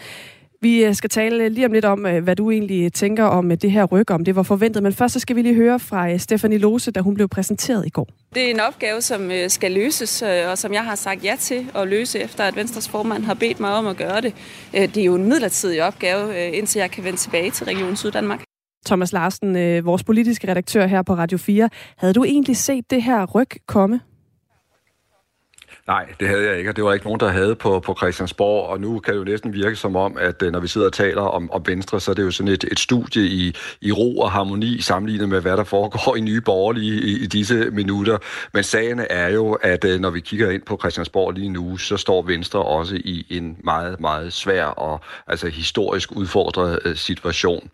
Vi øh, skal tale lige om lidt om, øh, hvad du egentlig tænker om det her ryg, om det var forventet. Men først så skal vi lige høre fra Stefanie Lose, da hun blev præsenteret i går. Det er en opgave, som skal løses, og som jeg har sagt ja til at løse, efter at Venstres formand har bedt mig om at gøre det. Det er jo en midlertidig opgave, indtil jeg kan vende tilbage til Region Syddanmark. Thomas Larsen, øh, vores politiske redaktør her på Radio 4. Havde du egentlig set det her ryg komme? Nej, det havde jeg ikke, og det var ikke nogen, der havde på, på Christiansborg, og nu kan det jo næsten virke som om, at øh, når vi sidder og taler om, om Venstre, så er det jo sådan et, et studie i, i ro og harmoni sammenlignet med, hvad der foregår i Nye Borgerlige i, i disse minutter. Men sagen er jo, at øh, når vi kigger ind på Christiansborg lige nu, så står Venstre også i en meget, meget svær og altså historisk udfordret øh, situation.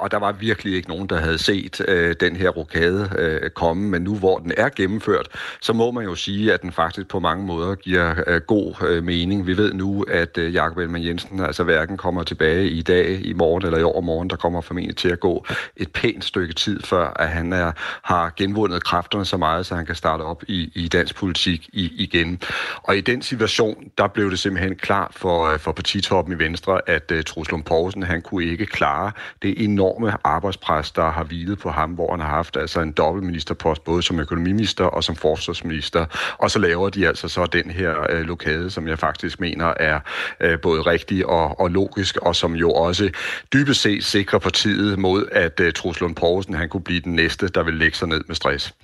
Og der var virkelig ikke nogen, der havde set den her rokade komme, men nu hvor den er gennemført, så må man jo sige, at den faktisk på mange måder giver øh, god øh, mening. Vi ved nu, at øh, Jakob Elman Jensen altså hverken kommer tilbage i dag, i morgen eller i overmorgen. Der kommer formentlig til at gå et pænt stykke tid, før at han er, har genvundet kræfterne så meget, så han kan starte op i, i dansk politik i, igen. Og i den situation, der blev det simpelthen klart for, for partitoppen i Venstre, at uh, Truls Lund Poulsen, han kunne ikke klare det enorme arbejdspres, der har hvilet på ham, hvor han har haft altså en dobbeltministerpost, både som økonomiminister og som forsvarsminister. Og så laver de altså altså så den her øh, lokade, som jeg faktisk mener er øh, både rigtig og, og logisk, og som jo også dybest set sikrer partiet mod, at øh, Truslund Poulsen han kunne blive den næste, der vil lægge sig ned med stress.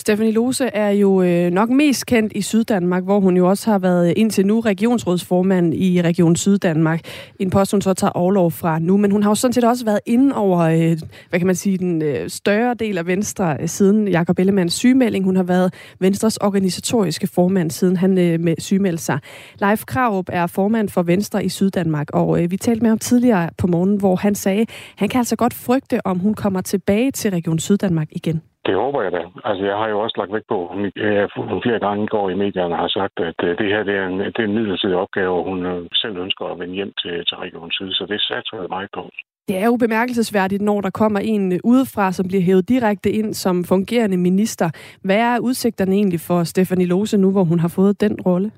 Stephanie Lose er jo øh, nok mest kendt i Syddanmark, hvor hun jo også har været øh, indtil nu regionsrådsformand i Region Syddanmark. En post, hun så tager overlov fra nu. Men hun har jo sådan set også været inde over, øh, hvad kan man sige, den øh, større del af Venstre øh, siden Jakob Ellemanns sygemelding. Hun har været Venstres organisatoriske formand, siden han øh, med sygemeldte sig. Leif Kraup er formand for Venstre i Syddanmark, og vi talte med ham tidligere på morgen, hvor han sagde, han kan altså godt frygte, om hun kommer tilbage til Region Syddanmark igen. Det håber jeg da. Altså, jeg har jo også lagt vægt på, at flere gange går i medierne har sagt, at øh, det her det er, en, det er en midlertidig opgave, og hun øh, selv ønsker at vende hjem til, til Region Syd, så det satser jeg meget på. Det er jo bemærkelsesværdigt, når der kommer en øh, udefra, som bliver hævet direkte ind som fungerende minister. Hvad er udsigterne egentlig for Stefanie Lose nu, hvor hun har fået den rolle?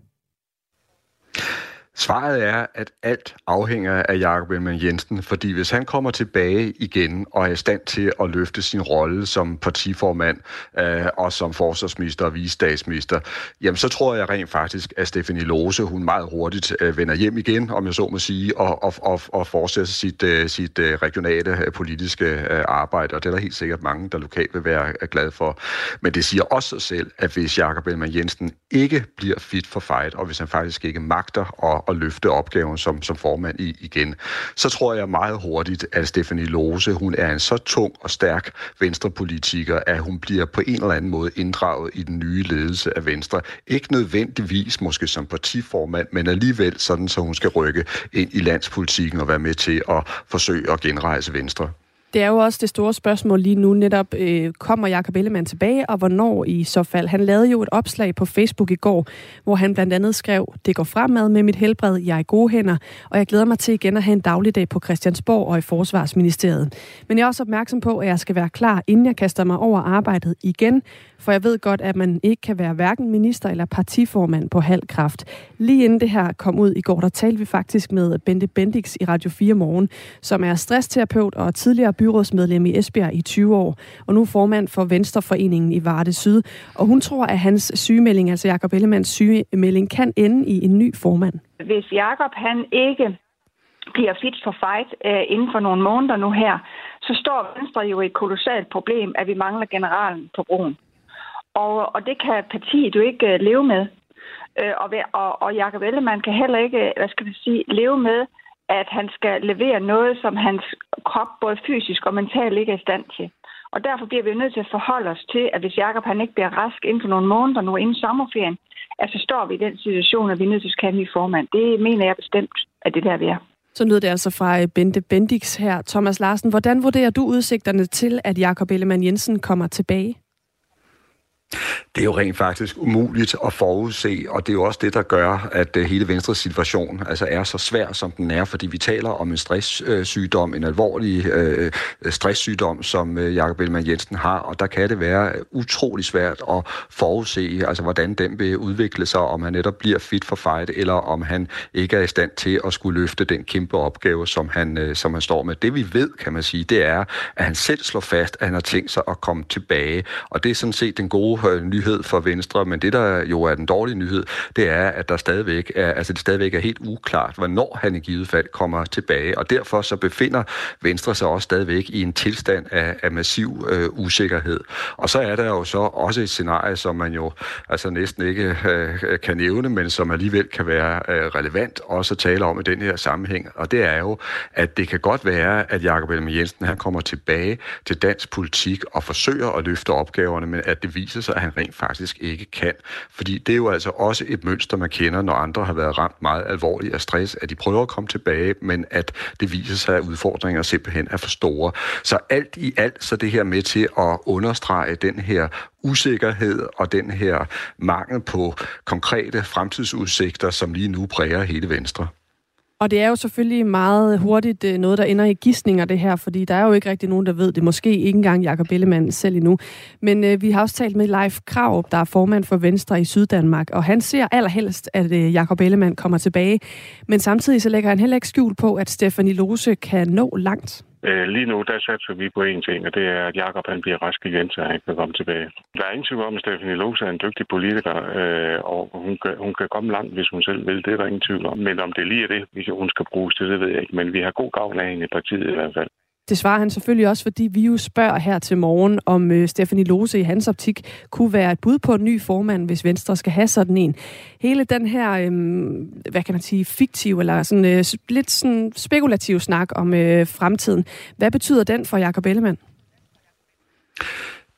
Svaret er, at alt afhænger af Jakob Ellemann Jensen, fordi hvis han kommer tilbage igen og er i stand til at løfte sin rolle som partiformand øh, og som forsvarsminister og visestatsminister, jamen så tror jeg rent faktisk, at Stefanie Lose, hun meget hurtigt øh, vender hjem igen, om jeg så må sige, og, og, og, og fortsætter sit, øh, sit øh, regionale øh, politiske øh, arbejde, og det er der helt sikkert mange, der lokalt vil være øh, glade for. Men det siger også sig selv, at hvis Jakob Ellemann Jensen ikke bliver fit for fight, og hvis han faktisk ikke magter at at løfte opgaven som, som formand i, igen, så tror jeg meget hurtigt, at Stefanie Lose, hun er en så tung og stærk venstrepolitiker, at hun bliver på en eller anden måde inddraget i den nye ledelse af Venstre. Ikke nødvendigvis måske som partiformand, men alligevel sådan, så hun skal rykke ind i landspolitikken og være med til at forsøge at genrejse Venstre. Det er jo også det store spørgsmål lige nu netop, øh, kommer Jakob Ellemann tilbage, og hvornår i så fald? Han lavede jo et opslag på Facebook i går, hvor han blandt andet skrev, det går fremad med mit helbred, jeg er i gode hænder, og jeg glæder mig til igen at have en dagligdag på Christiansborg og i Forsvarsministeriet. Men jeg er også opmærksom på, at jeg skal være klar, inden jeg kaster mig over arbejdet igen, for jeg ved godt, at man ikke kan være hverken minister eller partiformand på halv kraft. Lige inden det her kom ud i går, der talte vi faktisk med Bente Bendix i Radio 4 Morgen, som er stressterapeut og tidligere byrådsmedlem i Esbjerg i 20 år, og nu formand for Venstreforeningen i Varde Syd. Og hun tror, at hans sygemelding, altså Jakob Ellemanns sygemelding, kan ende i en ny formand. Hvis Jakob han ikke bliver fit for fight øh, inden for nogle måneder nu her, så står Venstre jo i et kolossalt problem, at vi mangler generalen på broen. Og, og det kan partiet jo ikke uh, leve med. Uh, og, og, og Jacob Ellemann kan heller ikke, øh, hvad skal vi sige, leve med, at han skal levere noget, som hans krop både fysisk og mentalt ikke er i stand til. Og derfor bliver vi nødt til at forholde os til, at hvis Jacob han ikke bliver rask inden for nogle måneder nu inden sommerferien, at så står vi i den situation, at vi er nødt til at have en ny formand. Det mener jeg bestemt, at det der vi er. Så lyder det altså fra øh, Bente Bendix her. Thomas Larsen, hvordan vurderer du udsigterne til, at Jakob Ellemann Jensen kommer tilbage? Det er jo rent faktisk umuligt at forudse, og det er jo også det, der gør, at øh, hele Venstres situation altså er så svær, som den er, fordi vi taler om en stresssygdom, øh, en alvorlig øh, stresssygdom, som øh, Jakob Ellemann Jensen har, og der kan det være utrolig svært at forudse, altså hvordan den vil udvikle sig, om han netop bliver fit for fight, eller om han ikke er i stand til at skulle løfte den kæmpe opgave, som han, øh, som han står med. Det vi ved, kan man sige, det er, at han selv slår fast, at han har tænkt sig at komme tilbage, og det er sådan set den gode øh, nyhed for Venstre, men det, der jo er den dårlige nyhed, det er, at der stadigvæk er, altså det stadigvæk er helt uklart, hvornår han i givet fald kommer tilbage, og derfor så befinder Venstre sig også stadigvæk i en tilstand af, af massiv øh, usikkerhed. Og så er der jo så også et scenarie, som man jo altså næsten ikke øh, kan nævne, men som alligevel kan være øh, relevant også at tale om i den her sammenhæng, og det er jo, at det kan godt være, at Jakob Ellemann Jensen han kommer tilbage til dansk politik og forsøger at løfte opgaverne, men at det viser sig, at han rent faktisk ikke kan. Fordi det er jo altså også et mønster, man kender, når andre har været ramt meget alvorligt af stress, at de prøver at komme tilbage, men at det viser sig, at udfordringer simpelthen er for store. Så alt i alt, så det her med til at understrege den her usikkerhed og den her mangel på konkrete fremtidsudsigter, som lige nu præger hele Venstre. Og det er jo selvfølgelig meget hurtigt øh, noget, der ender i gissninger, det her, fordi der er jo ikke rigtig nogen, der ved det. Måske ikke engang Jakob Ellemann selv endnu. Men øh, vi har også talt med Leif Krav, der er formand for Venstre i Syddanmark, og han ser allerhelst, at øh, Jakob Ellemann kommer tilbage. Men samtidig så lægger han heller ikke skjul på, at Stefanie Lose kan nå langt. Øh, lige nu, der satser vi på én ting, og det er, at Jakob han bliver rask igen, så han kan komme tilbage. Der er ingen tvivl om, at Stephanie Lose er en dygtig politiker, øh, og hun kan, hun kan komme langt, hvis hun selv vil. Det er der ingen tvivl om. Men om det lige er det, hvis hun skal bruges til, det ved jeg ikke. Men vi har god gavn af hende i partiet i hvert fald. Det svarer han selvfølgelig også, fordi vi jo spørger her til morgen, om øh, Stefanie Lose i hans optik kunne være et bud på en ny formand, hvis Venstre skal have sådan en. Hele den her, øh, hvad kan man sige, fiktiv eller sådan, øh, lidt sådan spekulativ snak om øh, fremtiden. Hvad betyder den for Jakob Ellemann?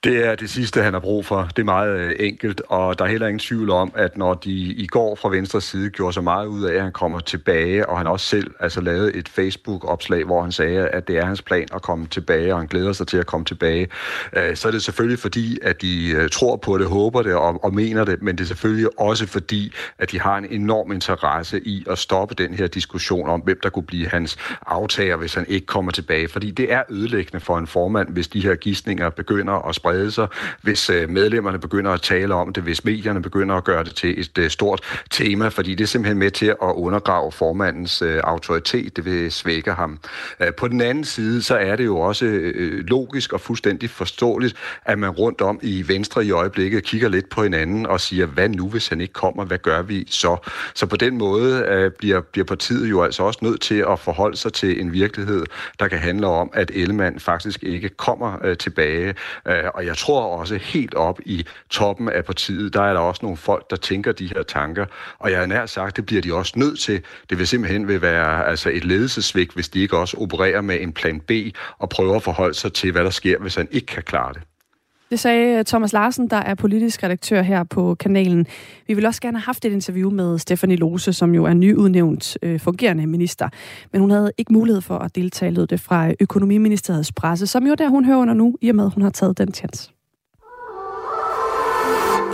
Det er det sidste, han har brug for. Det er meget øh, enkelt, og der er heller ingen tvivl om, at når de i går fra venstre side gjorde så meget ud af, at han kommer tilbage, og han også selv altså lavede et Facebook-opslag, hvor han sagde, at det er hans plan at komme tilbage, og han glæder sig til at komme tilbage, øh, så er det selvfølgelig fordi, at de øh, tror på det, håber det og, og mener det, men det er selvfølgelig også fordi, at de har en enorm interesse i at stoppe den her diskussion om, hvem der kunne blive hans aftager, hvis han ikke kommer tilbage. Fordi det er ødelæggende for en formand, hvis de her gissninger begynder at sprede sprede sig, hvis øh, medlemmerne begynder at tale om det, hvis medierne begynder at gøre det til et øh, stort tema, fordi det er simpelthen med til at undergrave formandens øh, autoritet, det vil svække ham. På den anden side, så er det jo også logisk og fuldstændig forståeligt, at man rundt om i Venstre i øjeblikket kigger lidt på hinanden og siger, hvad nu, hvis han ikke kommer, hvad gør vi så? Så på den måde bliver, bliver partiet jo altså også nødt til at forholde sig til en virkelighed, der kan handle om, at Ellemann faktisk ikke kommer tilbage. Og og jeg tror også helt op i toppen af partiet, der er der også nogle folk, der tænker de her tanker. Og jeg er nær sagt, det bliver de også nødt til. Det vil simpelthen vil være altså et ledelsesvigt, hvis de ikke også opererer med en plan B og prøver at forholde sig til, hvad der sker, hvis han ikke kan klare det. Det sagde øh, Thomas Larsen, der er politisk redaktør her på kanalen. Vi vil også gerne have haft et interview med Stefanie Lose, som jo er nyudnævnt øh, fungerende minister. Men hun havde ikke mulighed for at deltage, lød det fra øh, Økonomiministeriets presse, som jo der hun hører under nu, i og med at hun har taget den chance.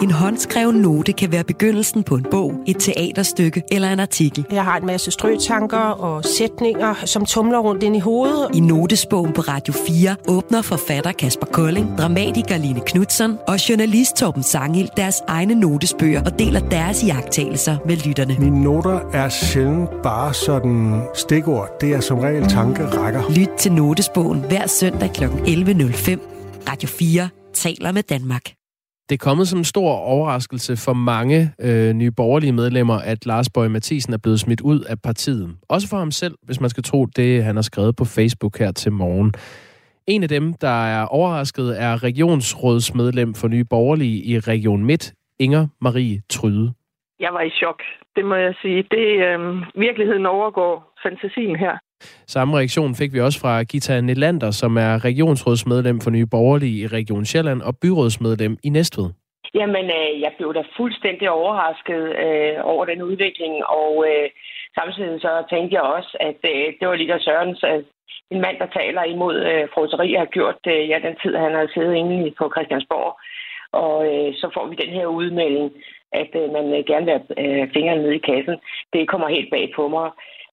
En håndskreven note kan være begyndelsen på en bog, et teaterstykke eller en artikel. Jeg har en masse strøtanker og sætninger, som tumler rundt ind i hovedet. I notesbogen på Radio 4 åbner forfatter Kasper Kolding, dramatiker Line Knudsen og journalist Torben Sangil deres egne notesbøger og deler deres iagttagelser med lytterne. Mine noter er sjældent bare sådan stikord. Det er som regel tankerækker. Lyt til notesbogen hver søndag kl. 11.05. Radio 4 taler med Danmark. Det er kommet som en stor overraskelse for mange øh, nye borgerlige medlemmer, at Lars Bøge Mathisen er blevet smidt ud af partiet. Også for ham selv, hvis man skal tro det, han har skrevet på Facebook her til morgen. En af dem, der er overrasket, er regionsrådsmedlem for Nye Borgerlige i Region Midt, Inger Marie Tryde. Jeg var i chok, det må jeg sige. Det øh, virkeligheden overgår fantasien her. Samme reaktion fik vi også fra Gita Nelander, som er regionsrådsmedlem for Nye Borgerlige i Region Sjælland og byrådsmedlem i Næstved. Jamen, øh, jeg blev da fuldstændig overrasket øh, over den udvikling, og øh, samtidig så tænkte jeg også, at øh, det var lidt der Sørens, at en mand, der taler imod øh, froseri, har gjort øh, ja, den tid, han har siddet inde på Christiansborg. Og øh, så får vi den her udmelding, at øh, man øh, gerne vil have øh, fingrene nede i kassen. Det kommer helt bag på mig.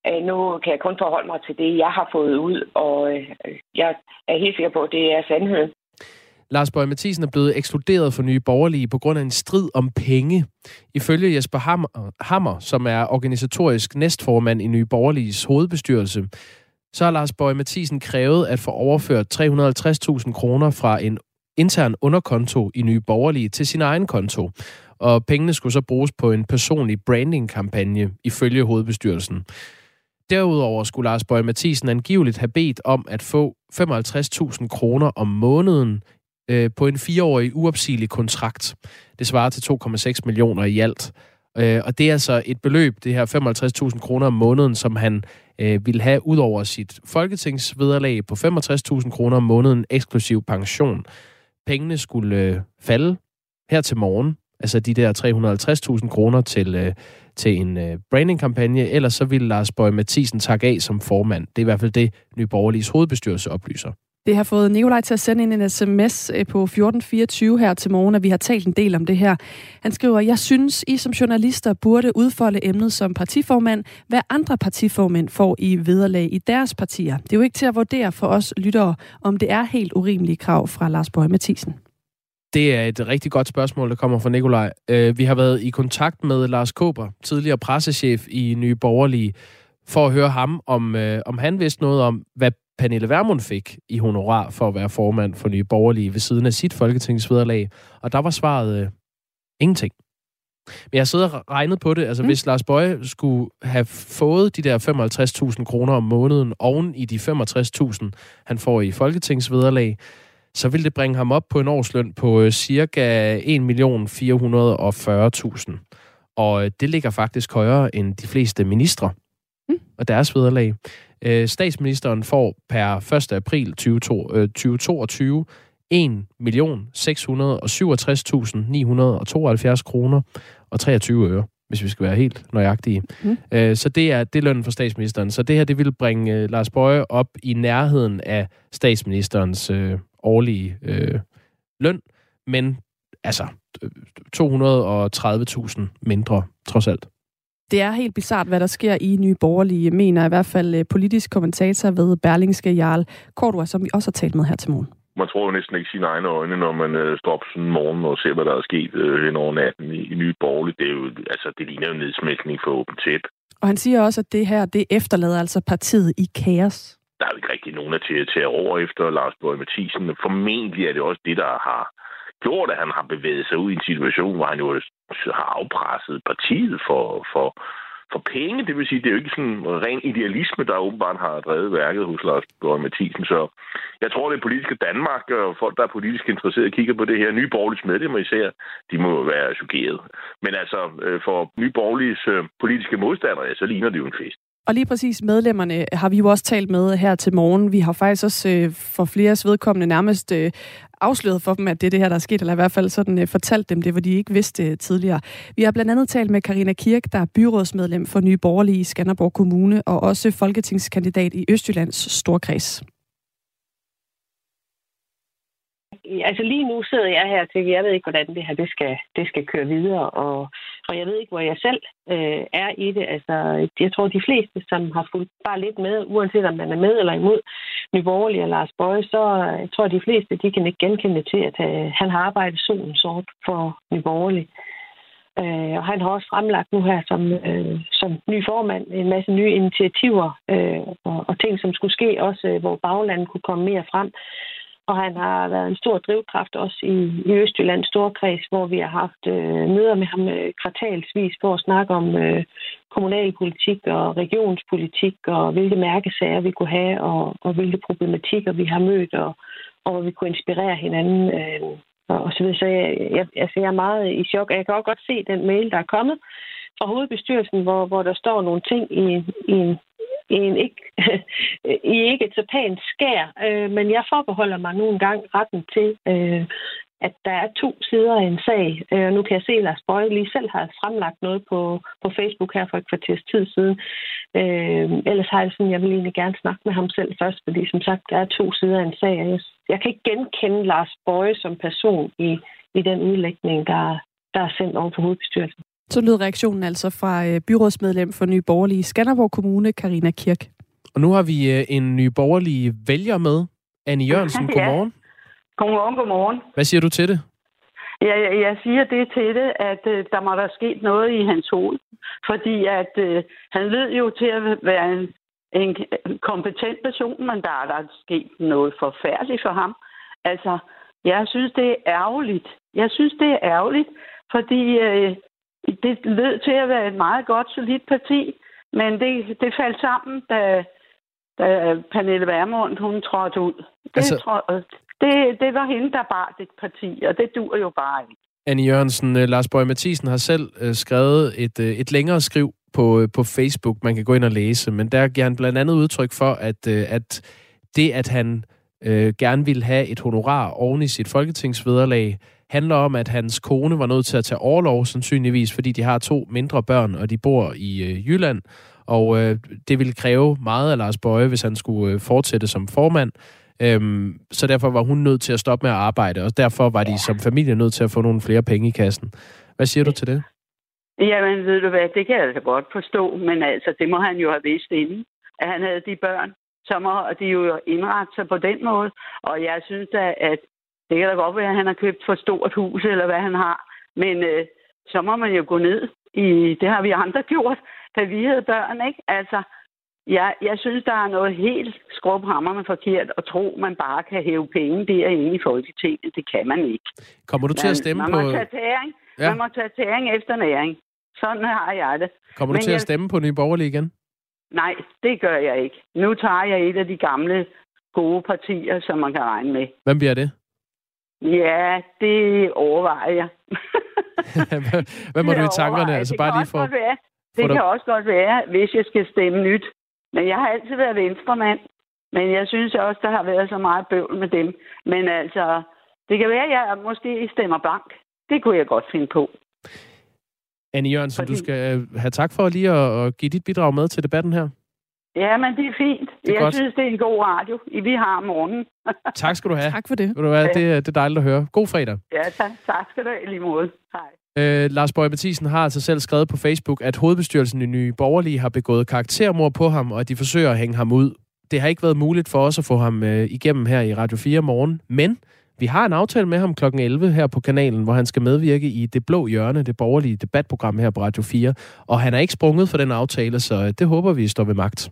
Øh, nu kan jeg kun forholde mig til det, jeg har fået ud, og øh, jeg er helt sikker på, at det er sandheden. Lars Bøge Mathisen er blevet ekskluderet for Nye Borgerlige på grund af en strid om penge. Ifølge Jesper Hammer, Hammer som er organisatorisk næstformand i Nye Borgerliges hovedbestyrelse, så har Lars Bøge Mathisen krævet at få overført 350.000 kroner fra en intern underkonto i Nye Borgerlige til sin egen konto. Og pengene skulle så bruges på en personlig branding-kampagne ifølge hovedbestyrelsen. Derudover skulle Lars Bøge Mathisen angiveligt have bedt om at få 55.000 kroner om måneden øh, på en fireårig uopsigelig kontrakt. Det svarer til 2,6 millioner i alt. Øh, og det er altså et beløb, det her 55.000 kroner om måneden, som han øh, ville have ud over sit folketingsvederlag på 65.000 kroner om måneden eksklusiv pension. Pengene skulle øh, falde her til morgen, altså de der 350.000 kroner til, øh, til en øh, brandingkampagne, ellers så ville Lars Bøge Mathisen takke af som formand. Det er i hvert fald det, Nye Borgerliges hovedbestyrelse oplyser. Det har fået Nikolaj til at sende ind en sms øh, på 1424 her til morgen, at vi har talt en del om det her. Han skriver, jeg synes, I som journalister burde udfolde emnet som partiformand, hvad andre partiformænd får i vederlag i deres partier. Det er jo ikke til at vurdere for os lyttere, om det er helt urimelige krav fra Lars Bøge Mathisen. Det er et rigtig godt spørgsmål, der kommer fra Nikolaj. Øh, vi har været i kontakt med Lars Kåber, tidligere pressechef i Nye Borgerlige, for at høre ham, om, øh, om han vidste noget om, hvad Pernille Vermund fik i honorar for at være formand for Nye Borgerlige ved siden af sit folketingsvederlag. Og der var svaret øh, ingenting. Men jeg sidder og regnet på det. Altså, mm. hvis Lars Bøje skulle have fået de der 55.000 kroner om måneden oven i de 65.000, han får i folketingsvederlag, så vil det bringe ham op på en årsløn på øh, cirka 1.440.000. Og øh, det ligger faktisk højere end de fleste ministre mm. og deres vederlag. Øh, statsministeren får per 1. april 2022 1.667.972 kroner og 23 øre, hvis vi skal være helt nøjagtige. Mm. Øh, så det er, det er lønnen for statsministeren. Så det her, det vil bringe øh, Lars Bøje op i nærheden af statsministerens øh, årlige øh, løn, men altså 230.000 mindre, trods alt. Det er helt bizart, hvad der sker i Nye Borgerlige, mener i hvert fald øh, politisk kommentator ved Berlingske Jarl Kortua, som vi også har talt med her til morgen. Man tror jo næsten ikke sine egne øjne, når man øh, står op sådan en morgen og ser, hvad der er sket øh, hen over natten i, i Nye Borgerlige. Det, er jo, altså, det ligner jo nedsmækning for åbent tæt. Og han siger også, at det her, det efterlader altså partiet i kaos der er jo ikke rigtig nogen, der til at tage over efter Lars Borg Mathisen. Formentlig er det også det, der har gjort, at han har bevæget sig ud i en situation, hvor han jo har afpresset partiet for, for, for penge. Det vil sige, det er jo ikke sådan ren idealisme, der åbenbart har drevet værket hos Lars Borg Mathisen. Så jeg tror, det politiske Danmark og folk, der er politisk interesserede, kigger på det her. Nye borgerlige medlemmer især, de må være chokeret. Men altså, øh, for nye borgerlige øh, politiske modstandere, så ligner det jo en fest. Og lige præcis medlemmerne har vi jo også talt med her til morgen. Vi har faktisk også øh, for flere vedkommende nærmest øh, afsløret for dem, at det er det her, der er sket, eller i hvert fald sådan øh, fortalt dem det, hvor de ikke vidste øh, tidligere. Vi har blandt andet talt med Karina Kirk, der er byrådsmedlem for Nye Borgerlige i Skanderborg Kommune, og også folketingskandidat i Østjyllands Storkreds. Altså lige nu sidder jeg her og tænker, jeg ved ikke, hvordan det her det skal, det skal køre videre, og, og jeg ved ikke, hvor jeg selv øh, er i det. Altså, jeg tror, de fleste, som har fulgt bare lidt med, uanset om man er med eller imod Nyborgerlig og Lars Bøje, så øh, jeg tror, de fleste, de kan ikke genkende til, at øh, han har arbejdet solen sort for Nyborgerlig. Øh, og han har også fremlagt nu her som, øh, som ny formand en masse nye initiativer øh, og, og ting, som skulle ske, også øh, hvor baglandet kunne komme mere frem. Og han har været en stor drivkraft også i, i Østjyllands Storkreds, hvor vi har haft øh, møder med ham øh, kvartalsvis for at snakke om øh, kommunalpolitik og regionspolitik og hvilke mærkesager vi kunne have og, og hvilke problematikker vi har mødt og, og hvor vi kunne inspirere hinanden øh, og, og så videre. Så jeg, jeg, altså jeg er meget i chok. Jeg kan også godt se den mail, der er kommet fra hovedbestyrelsen, hvor, hvor der står nogle ting i, i en i, en ikke, [LAUGHS] i ikke et så pænt skær, øh, men jeg forbeholder mig nogle gange retten til, øh, at der er to sider af en sag. Øh, nu kan jeg se, at Lars Bøje lige selv har fremlagt noget på, på Facebook her for et kvarters tid siden. Øh, ellers har jeg sådan, jeg vil egentlig gerne snakke med ham selv først, fordi som sagt, der er to sider af en sag. Jeg, jeg kan ikke genkende Lars Bøje som person i, i den udlægning, der, der er sendt over for hovedbestyrelsen. Så lød reaktionen altså fra øh, byrådsmedlem for Nye Borgerlige Skanderborg Kommune, Karina Kirk. Og nu har vi øh, en ny borgerlig vælger med. Annie Jørgensen, [LAUGHS] godmorgen. Ja. Godmorgen, godmorgen. Hvad siger du til det? Ja, jeg, jeg siger det til det, at uh, der må der sket noget i hans hoved. Fordi at uh, han lød jo til at være en, en kompetent person, men der er der sket noget forfærdeligt for ham. Altså, jeg synes, det er ærgerligt. Jeg synes, det er ærgerligt, fordi uh, det lød til at være et meget godt, solidt parti, men det, det faldt sammen, da, da Pernille Vermund, hun trådte ud. Det, altså... tror, det, det var hende, der bar det parti, og det dur jo bare ikke. Annie Jørgensen, uh, Lars Bøge Mathisen har selv uh, skrevet et, uh, et længere skriv på, på Facebook, man kan gå ind og læse, men der giver han blandt andet udtryk for, at, at det, at han uh, gerne ville have et honorar oven i sit folketingsvederlag, handler om, at hans kone var nødt til at tage overlov, sandsynligvis, fordi de har to mindre børn, og de bor i øh, Jylland. Og øh, det ville kræve meget af Lars Bøje, hvis han skulle øh, fortsætte som formand. Øhm, så derfor var hun nødt til at stoppe med at arbejde, og derfor var de som familie nødt til at få nogle flere penge i kassen. Hvad siger du til det? Jamen, ved du hvad, det kan jeg altså godt forstå, men altså, det må han jo have vidst inden, at han havde de børn. Så må de jo indrette sig på den måde. Og jeg synes da, at det kan da godt være, at han har købt for stort hus, eller hvad han har. Men øh, så må man jo gå ned i, det har vi andre [LAUGHS] gjort, da vi havde børn, ikke? Altså, Jeg, jeg synes, der er noget helt skrubhammerende forkert at tro, man bare kan hæve penge derinde i Folketinget. Det kan man ikke. Kommer du til man, at stemme man på... Må tage tæring. Ja. Man må tage tæring efter næring. Sådan har jeg det. Kommer du Men til at jeg- stemme på Nye Borgerlige igen? Nej, det gør jeg ikke. Nu tager jeg et af de gamle gode partier, som man kan regne med. Hvem bliver det? Ja, det overvejer jeg. [LAUGHS] hvad, må Det du i tankerne? Altså Det bare kan lige for... være. Det for kan dig- også godt være, hvis jeg skal stemme nyt. Men jeg har altid været venstremand. Men jeg synes også, der har været så meget bøvl med dem. Men altså, det kan være, at jeg måske stemmer blank. Det kunne jeg godt finde på. Annie Jørgensen, du skal øh, have tak for lige at, at give dit bidrag med til debatten her. Ja, men det er fint. Det er jeg godt. synes, det er en god radio, vi har om morgenen. [LAUGHS] Tak skal du have. Tak for det. Ved du hvad, det, er- det er dejligt at høre. God fredag. Ja, tak, tak skal du have i lige måde. Hej. Øh, Lars Bøge Mathisen har altså selv skrevet på Facebook, at hovedbestyrelsen i Nye Borgerlige har begået karaktermord på ham, og at de forsøger at hænge ham ud. Det har ikke været muligt for os at få ham øh, igennem her i Radio 4 morgen, men vi har en aftale med ham kl. 11 her på kanalen, hvor han skal medvirke i Det Blå Hjørne, det borgerlige debatprogram her på Radio 4. Og han er ikke sprunget for den aftale, så øh, det håber vi står ved magt.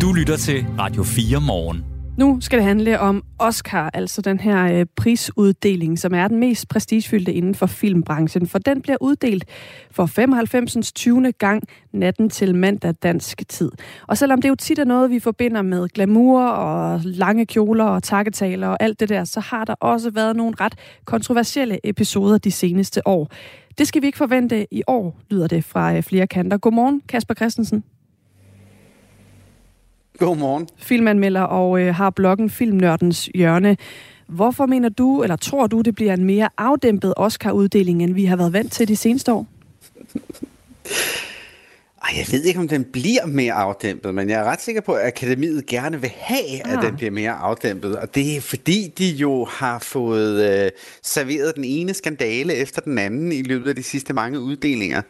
Du lytter til Radio 4 morgen. Nu skal det handle om Oscar, altså den her øh, prisuddeling, som er den mest prestigefyldte inden for filmbranchen, for den bliver uddelt for 95. 20. gang natten til mandag dansk tid. Og selvom det jo tit er noget, vi forbinder med glamour og lange kjoler og takketaler og alt det der, så har der også været nogle ret kontroversielle episoder de seneste år. Det skal vi ikke forvente i år, lyder det fra øh, flere kanter. Godmorgen, Kasper Christensen. Godmorgen. filmanmelder og øh, har bloggen Filmnørdens Hjørne. Hvorfor mener du, eller tror du, det bliver en mere afdæmpet Oscar-uddeling, end vi har været vant til de seneste år? Ej, jeg ved ikke, om den bliver mere afdæmpet, men jeg er ret sikker på, at akademiet gerne vil have, at Ah. den bliver mere afdæmpet. Og det er fordi, de jo har fået øh, serveret den ene skandale efter den anden i løbet af de sidste mange uddelinger.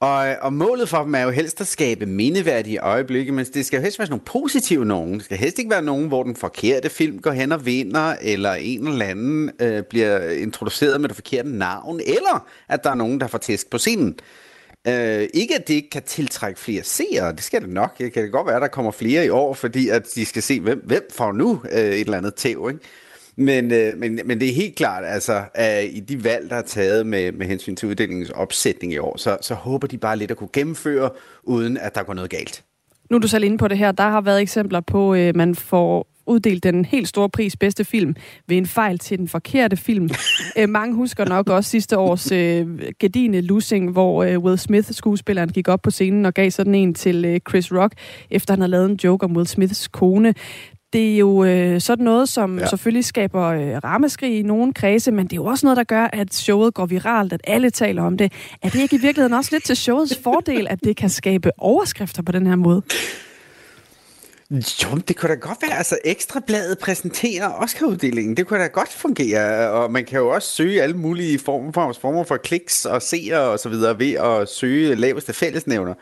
Og, og målet for dem er jo helst at skabe mindeværdige øjeblikke, men det skal jo helst være sådan nogle positive nogen. Det skal helst ikke være nogen, hvor den forkerte film går hen og vinder, eller en eller anden øh, bliver introduceret med det forkerte navn, eller at der er nogen, der får tæsk på scenen. Øh, ikke at det ikke kan tiltrække flere seere, det skal det nok. Det kan det godt være, at der kommer flere i år, fordi at de skal se, hvem, hvem får nu øh, et eller andet tæv, ikke? Men, øh, men, men det er helt klart, altså, at i de valg, der er taget med, med hensyn til uddelingens opsætning i år, så, så håber de bare lidt at kunne gennemføre, uden at der går noget galt. Nu er du selv inde på det her. Der har været eksempler på, at øh, man får uddelt den helt store pris bedste film ved en fejl til den forkerte film. Æ, [LAUGHS] mange husker nok også sidste års øh, Gardine Losing, hvor øh, Will Smith, skuespilleren, gik op på scenen og gav sådan en til øh, Chris Rock, efter han havde lavet en joke om Will Smiths kone. Det er jo øh, sådan noget, som ja. Selvfølgelig skaber øh, rammeskrig i nogle kredse, men det er jo også noget, der gør, at showet går viralt, at alle taler om det. Er det ikke i virkeligheden også lidt til showets [LAUGHS] fordel, at det kan skabe overskrifter på den her måde? Jo, det kunne da godt være. Altså, Ekstrabladet præsenterer Oscar-uddelingen. Det kunne da godt fungere. Og man kan jo også søge alle mulige former for, former for kliks og seere og så videre ved at søge laveste fællesnævner.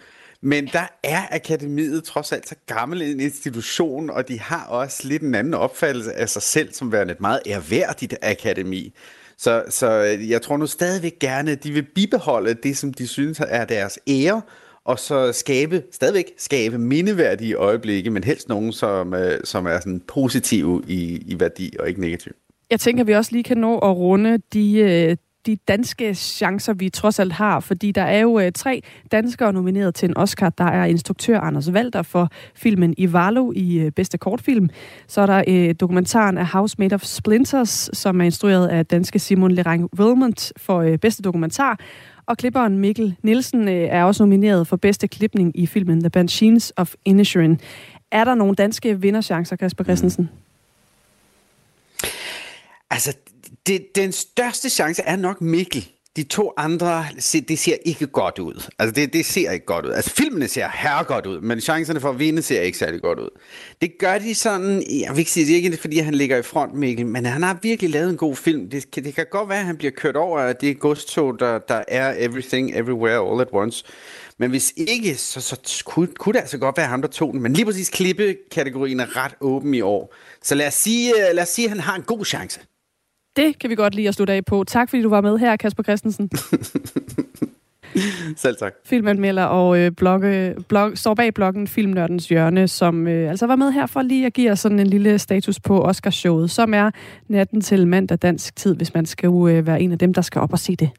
Men der er akademiet trods alt så gammel en institution, og de har også lidt en anden opfattelse af sig selv som værende et meget ærværdigt akademi. Så, så jeg tror nu stadigvæk gerne, at de vil bibeholde det, som de synes er deres ære, og så skabe, stadigvæk skabe mindeværdige øjeblikke, men helst nogen, som, øh, som er sådan positive i, i værdi og ikke negative. Jeg tænker, vi også lige kan nå at runde de, øh, de danske chancer, vi trods alt har, fordi der er jo øh, tre danskere nomineret til en Oscar. Der er instruktør Anders Walter for filmen Ivalo i øh, bedste kortfilm. Så er der øh, dokumentaren af House Made of Splinters, som er instrueret af danske Simon Lerang Wilmont for øh, bedste dokumentar. Og klipperen Mikkel Nielsen øh, er også nomineret for bedste klipning i filmen The Banshees of Inisherin. Er der nogle danske vinderchancer, Kasper Christensen? Altså, det, den største chance er nok Mikkel. De to andre, det ser ikke godt ud. Altså, det, det ser ikke godt ud. Altså, filmene ser her godt ud, men chancerne for at vinde ser ikke særlig godt ud. Det gør de sådan, jeg vil ikke sige, det er ikke fordi, han ligger i front, Mikkel, men han har virkelig lavet en god film. Det, kan- det kan godt være, at han bliver kørt over af det godstog, der, der er Everything, Everywhere, All at Once. Men hvis ikke, så, så kunne, kunne det altså godt være ham, der tog den. Men lige præcis klippekategorien er ret åben i år. Så lad os sige, øh, lad os sige at han har en god chance. Det kan vi godt lide at slutte af på. Tak fordi du var med her, Kasper Christensen. [LAUGHS] Selv tak. Filmanmelder og øh, blogge, blog, står bag bloggen Filmnørdens Hjørne, som øh, altså var med her for lige at give os sådan en lille status på Oscarshowet, som er natten til mandag dansk tid, hvis man skal øh, være en af dem, der skal op og se det.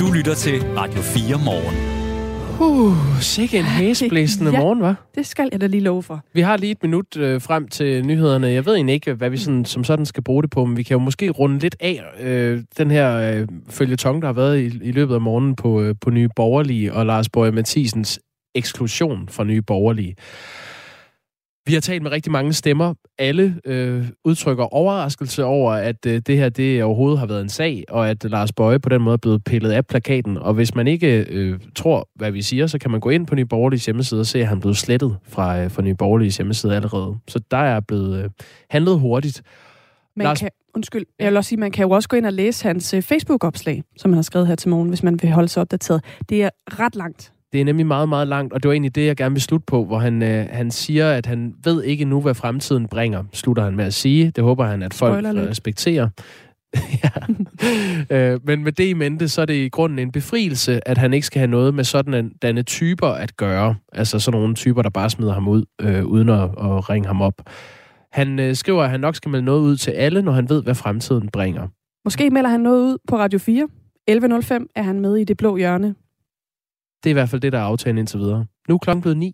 Du lytter til Radio 4 morgen. Uh, sikke en hæsblæsende Ja. morgen, var. Det skal jeg da lige love for. Vi har lige et minut øh, frem til nyhederne. Jeg ved egentlig ikke, hvad vi sådan, som sådan skal bruge det på, men vi kan jo måske runde lidt af øh, den her øh, følgetong, der har været i, i løbet af morgenen på, øh, på Nye Borgerlige og Lars Borg Mathisens eksklusion fra Nye Borgerlige. Vi har talt med rigtig mange stemmer. Alle øh, udtrykker overraskelse over, at øh, det her det overhovedet har været en sag, og at Lars Bøje på den måde er blevet pillet af plakaten. Og hvis man ikke øh, tror, hvad vi siger, så kan man gå ind på Nye Borgerliges hjemmeside og se, at han er blevet slettet fra, øh, fra Nye Borgerliges hjemmeside allerede. Så der er blevet øh, handlet hurtigt. Man Lars- kan, undskyld, jeg vil også sige, man kan jo også gå ind og læse hans øh, Facebook-opslag, som han har skrevet her til morgen, hvis man vil holde sig opdateret. Det er ret langt. Det er nemlig meget, meget langt, og det var egentlig det, jeg gerne vil slutte på, hvor han, øh, han siger, at han ved ikke nu, hvad fremtiden bringer, slutter han med at sige. Det håber han, at folk lidt. respekterer. [LAUGHS] ja. øh, men med det i mente, så er det i grunden en befrielse, at han ikke skal have noget med sådan en denne typer at gøre. Altså sådan nogle typer, der bare smider ham ud, øh, uden at, at ringe ham op. Han øh, skriver, at han nok skal melde noget ud til alle, når han ved, hvad fremtiden bringer. Måske melder han noget ud på Radio 4. 11.05 er han med i det blå hjørne. Det er i hvert fald det, der er aftalen indtil videre. Nu er klokken blevet ni.